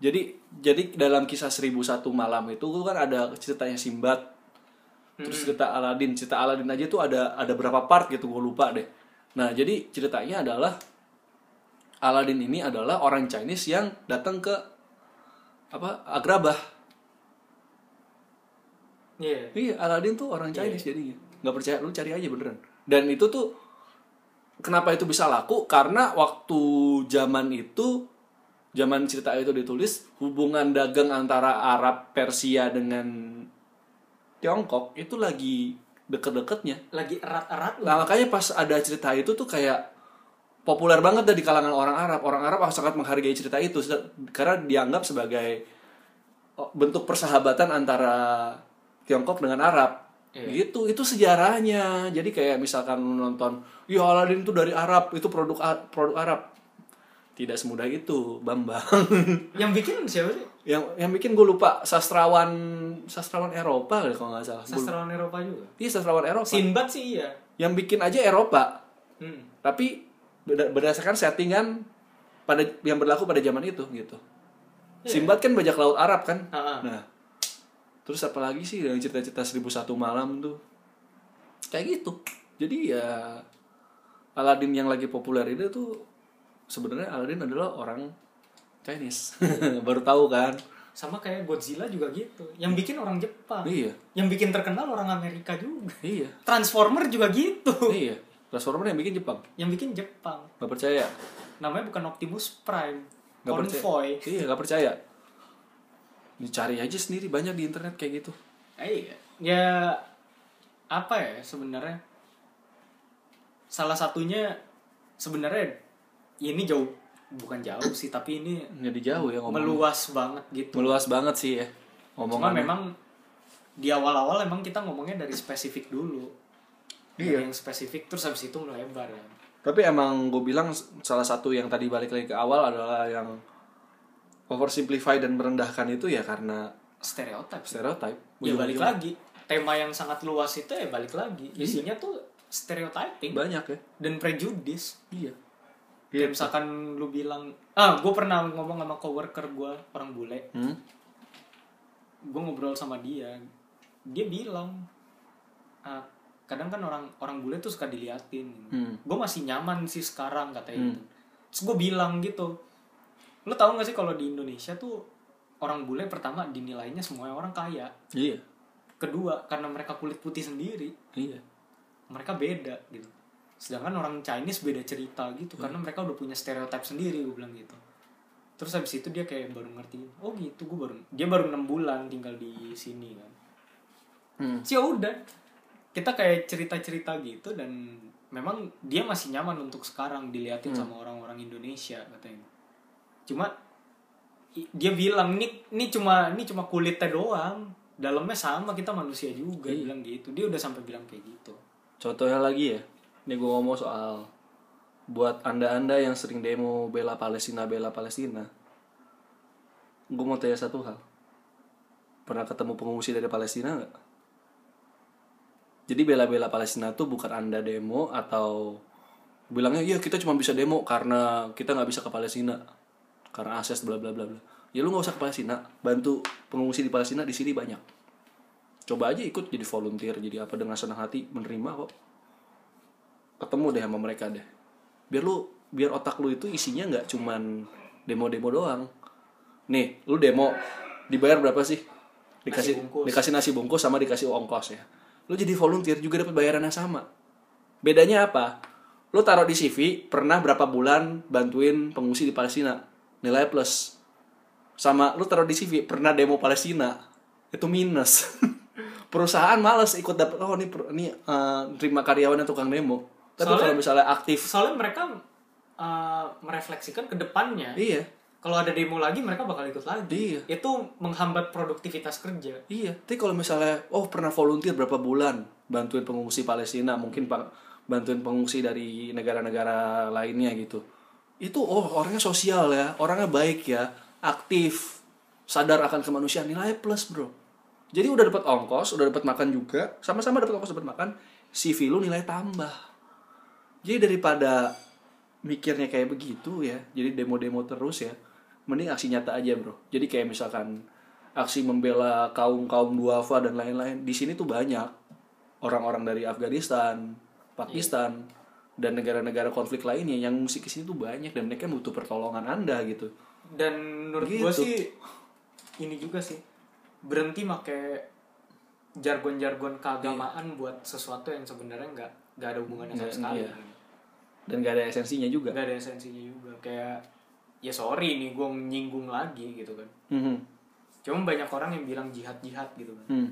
Jadi jadi dalam kisah 1001 malam itu kan ada ceritanya Simbad. Terus cerita Aladin, cerita Aladin aja tuh ada ada berapa part gitu, gue lupa deh. Nah, jadi ceritanya adalah Aladin ini adalah orang Chinese yang datang ke apa Agrabah iya Iya, Aladin tuh orang Chinese jadinya. Nggak percaya, lu cari aja beneran. Dan itu tuh kenapa itu bisa laku? Karena waktu zaman itu zaman cerita itu ditulis, hubungan dagang antara Arab, Persia dengan Tiongkok itu lagi deket-deketnya. lagi erat-erat Nah, makanya pas ada cerita itu tuh kayak populer banget dah di kalangan orang Arab. Orang Arab sangat menghargai cerita itu karena dianggap sebagai oh, bentuk persahabatan antara Tiongkok dengan Arab. Iya. Gitu, itu sejarahnya. Jadi kayak misalkan nonton, "Ya Aladin itu dari Arab, itu produk produk Arab." Tidak semudah itu, Bambang. yang bikin siapa sih yang yang bikin gue lupa sastrawan sastrawan Eropa kalau nggak salah. Sastrawan Eropa juga Iya, sastrawan Eropa. Sinbad sih iya Yang bikin aja Eropa. hmm. tapi berdasarkan settingan pada yang berlaku pada zaman itu gitu. Simbad kan bajak laut Arab kan. Ah, ah. Nah, terus apa lagi sih yang cerita-cerita 1001 malam tuh? Kayak gitu. Jadi ya Aladin yang lagi populer itu tuh sebenarnya Aladin adalah orang Chinese. Baru tahu kan? sama kayak Godzilla juga gitu yang bikin orang Jepang Iya. yang bikin terkenal orang Amerika juga Iya. Transformer juga gitu Iya. Transformer yang bikin Jepang. yang bikin Jepang Gak percaya? namanya bukan Optimus Prime Gak Convoy percaya? Iya, gak percaya. Dicari aja sendiri banyak di internet kayak gitu. iya ya apa ya sebenarnya salah satunya sebenarnya ini jauh bukan jauh sih tapi ini Jadi jauh ya ngomong. meluas banget gitu Meluas banget sih ya. cuma Omongan. memang di awal-awal emang kita ngomongnya dari spesifik dulu Iya. dari yang spesifik terus habis itu melebar ya Tapi emang gue bilang salah satu yang tadi balik lagi ke awal adalah yang oversimplify dan merendahkan itu ya karena stereotip sih. stereotype. ya balik lagi tema yang sangat luas itu ya balik lagi isinya tuh stereotyping Banyak ya. dan prejudis Iya. kayak misalkan lu bilang ah gue pernah ngomong sama coworker gue orang bule Hmm? gue ngobrol sama dia dia bilang ah, kadang kan orang orang bule tuh suka diliatin Hmm. gue masih nyaman sih sekarang katanya terus gue bilang gitu lu tahu gak sih kalau di Indonesia tuh orang bule pertama dinilainya semua orang kaya. Iya. kedua karena mereka kulit putih sendiri Iya. mereka beda gitu. Sedangkan orang Chinese beda cerita gitu karena mereka udah punya stereotip sendiri gue bilang gitu. Terus habis itu dia kayak baru ngerti oh gitu gue baru dia baru enam bulan tinggal di sini kan. Hmm. sih ya udah kita kayak cerita-cerita gitu dan memang dia masih nyaman untuk sekarang diliatin sama orang-orang Indonesia katanya cuma dia bilang ini ini cuma ini cuma kulitnya doang. Dalamnya sama kita manusia juga. Dia bilang gitu. Dia udah sampai bilang kayak gitu. Contohnya lagi ya, ini gue ngomong soal buat anda-anda yang sering demo bela Palestina bela Palestina, gue mau tanya satu hal, pernah ketemu pengungsi dari Palestina nggak? Jadi bela-bela Palestina tuh bukan anda demo atau bilangnya iya kita cuma bisa demo karena kita nggak bisa ke Palestina karena akses bla bla bla bla. Ya lu nggak usah ke Palestina, bantu pengungsi di Palestina di sini banyak. Coba aja ikut jadi volunteer, jadi apa dengan senang hati menerima kok. Ketemu deh sama mereka deh. Biar lu biar otak lu itu isinya nggak cuman demo-demo doang. Nih, lu demo dibayar berapa sih? Dikasih Nasi bungkus. dikasih nasi bungkus sama dikasih ongkos ya. Lu jadi volunteer juga dapat bayaran yang sama. Bedanya apa? Lu taruh di CV pernah berapa bulan bantuin pengungsi di Palestina. Nilai plus. Sama lu taruh di CV pernah demo Palestina. Itu minus. Perusahaan males ikut dapat oh ini ini eh, terima karyawan yang tukang demo. Tapi Soalnya- kalau misalnya aktif soalnya mereka uh, merefleksikan ke depannya iya, kalau ada demo lagi mereka bakal ikut lagi Iya. itu menghambat produktivitas kerja Iya, tapi kalau misalnya oh pernah volunteer berapa bulan bantuin pengungsi Palestina, mungkin pak bantuin pengungsi dari negara-negara lainnya gitu. Itu oh orangnya sosial ya, orangnya baik ya, aktif, sadar akan kemanusiaan, nilai plus, Bro. Jadi udah dapat ongkos, udah dapat makan juga, sama-sama dapat ongkos dapat makan, CV lu nilai tambah. Jadi daripada mikirnya kayak begitu ya, jadi demo-demo terus ya, mending aksi nyata aja bro. Jadi kayak misalkan aksi membela kaum kaum duafa dan lain-lain di sini tuh banyak orang-orang dari Afghanistan, Pakistan dan negara-negara konflik lainnya yang musik ke sini tuh banyak dan mereka butuh pertolongan anda gitu. dan menurut Gitu. gue sih ini juga sih berhenti make jargon-jargon keagamaan buat sesuatu yang sebenarnya nggak nggak ada hubungannya sama Nggak, sekali iya. Dan gak ada esensinya juga. nggak ada esensinya juga kayak ya sorry nih gue nyinggung lagi gitu kan Mhm. cuma banyak orang yang bilang jihad jihad gitu kan Hmm.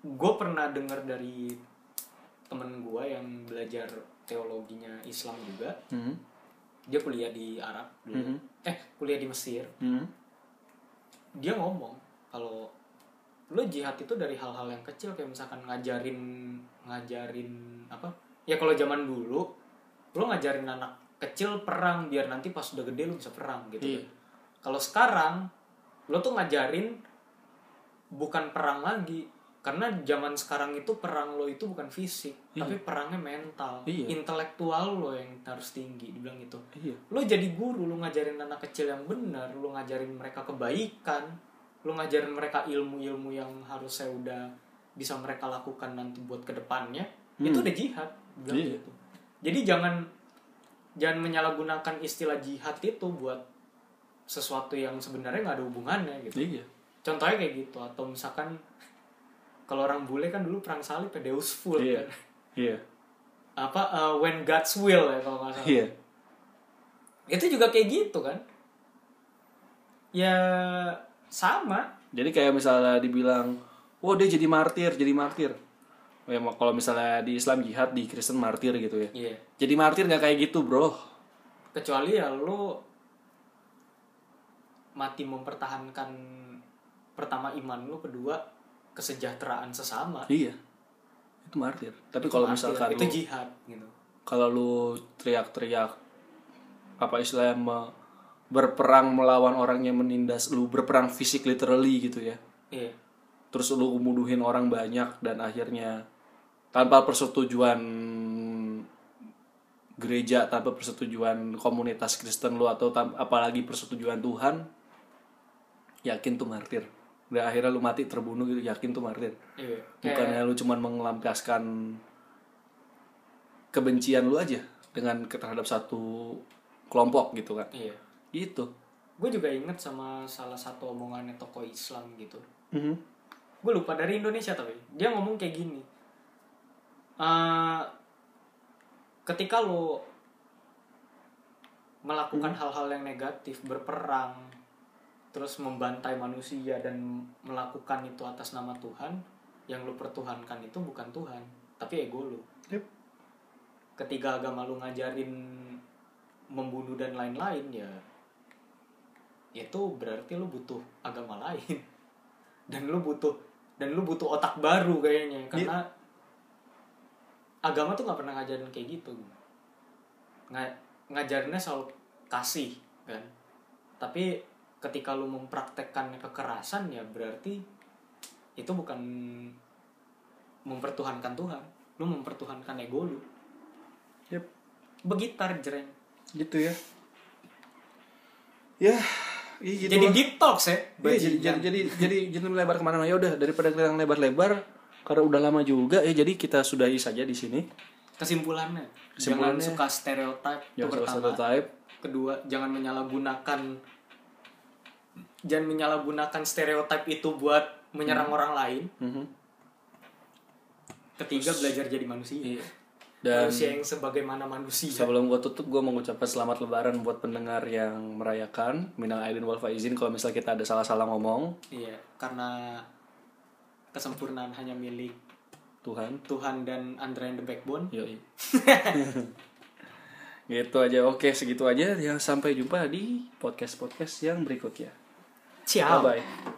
gue pernah dengar dari temen gue yang belajar teologinya Islam juga Mhm. dia kuliah di Arab dulu Mhm. eh kuliah di Mesir Mhm. dia ngomong kalau lo jihad itu dari hal-hal yang kecil kayak misalkan ngajarin ngajarin apa ya kalau zaman dulu lo ngajarin anak kecil perang biar nanti pas udah gede lo bisa perang gitu Iya. kan. kalau sekarang lo tuh ngajarin bukan perang lagi karena zaman sekarang itu perang lo itu bukan fisik Iya. tapi perangnya mental Iya. intelektual lo yang harus tinggi dibilang gitu Iya. lo jadi guru lo ngajarin anak kecil yang benar lo ngajarin mereka kebaikan lo ngajarin mereka ilmu-ilmu yang harusnya udah bisa mereka lakukan nanti buat ke depannya itu udah jihad bilang Iya. gitu jadi jangan jangan menyalahgunakan istilah jihad itu buat sesuatu yang sebenarnya nggak ada hubungannya gitu Iya. contohnya kayak gitu atau misalkan kalau orang bule kan dulu perang salib ya Deus full Iya. kan Iya. apa uh, when God's will ya kalau nggak salah Iya. itu juga kayak gitu kan ya sama Jadi kayak misalnya dibilang, "Wah, dia jadi martir, jadi martir." Oh, ya, kalau misalnya di Islam jihad, di Kristen martir gitu ya. iya Jadi martir nggak kayak gitu, Bro. kecuali ya lo mati mempertahankan pertama iman lo kedua kesejahteraan sesama. Iya. Itu martir. Tapi Itu kalau misalkan itu lu jihad gitu. kalau lu teriak-teriak apa istilahnya me- berperang melawan orang yang menindas lu berperang fisik literally gitu ya. Iya. Terus lu muduhin orang banyak dan akhirnya tanpa persetujuan gereja tanpa persetujuan komunitas Kristen lu atau tam- apalagi persetujuan Tuhan yakin tuh martir dan akhirnya lu mati terbunuh gitu yakin tuh martir iya. Bukannya lu cuman mengelampiaskan kebencian lu aja dengan terhadap satu kelompok gitu kan? Iya. Gitu. Gue juga inget sama salah satu omongannya tokoh Islam gitu. Mhm. gue lupa dari Indonesia tapi. Dia ngomong kayak gini. Eh, ketika lo melakukan hal-hal yang negatif berperang terus membantai manusia dan melakukan itu atas nama Tuhan yang lo pertuhankan itu bukan Tuhan tapi ego lo Yep. ketika agama lu ngajarin membunuh dan lain-lain ya itu berarti lu butuh agama lain. Dan lu butuh dan lu butuh otak baru kayaknya karena agama tuh nggak pernah ngajarin kayak gitu. Nga- ngajarinnya soal kasih kan. Tapi ketika lu mempraktekkan kekerasan ya berarti itu bukan mempertuhankan Tuhan lu mempertuhankan ego lu. Yep. begitar jreng. Gitu ya. Ya iya gitu jadi lah. deep talks ya jadi, jadi jadi jadi jadi melebar ke mana-mana. Ya udah daripada kita lebar-lebar karena udah lama juga ya jadi kita sudahi saja di sini. Kesimpulannya, Kesimpulannya- jangan suka stereotip itu yang salah pertama. satu type kedua jangan menyalahgunakan jangan menyalahgunakan stereotip itu buat menyerang orang lain. Mhm. ketiga belajar jadi manusia. Iya. dan manusia yang sebagaimana manusia. sebelum gue tutup gue mengucapkan selamat lebaran buat pendengar yang merayakan. Minal aidin wal faizin kalau misalnya kita ada salah-salah ngomong. Iya karena kesempurnaan hanya milik Tuhan. Tuhan dan Andra and the Backbone. Yoi. gitu aja. Oke segitu aja. Ya sampai jumpa di podcast podcast yang berikutnya ciao bye bye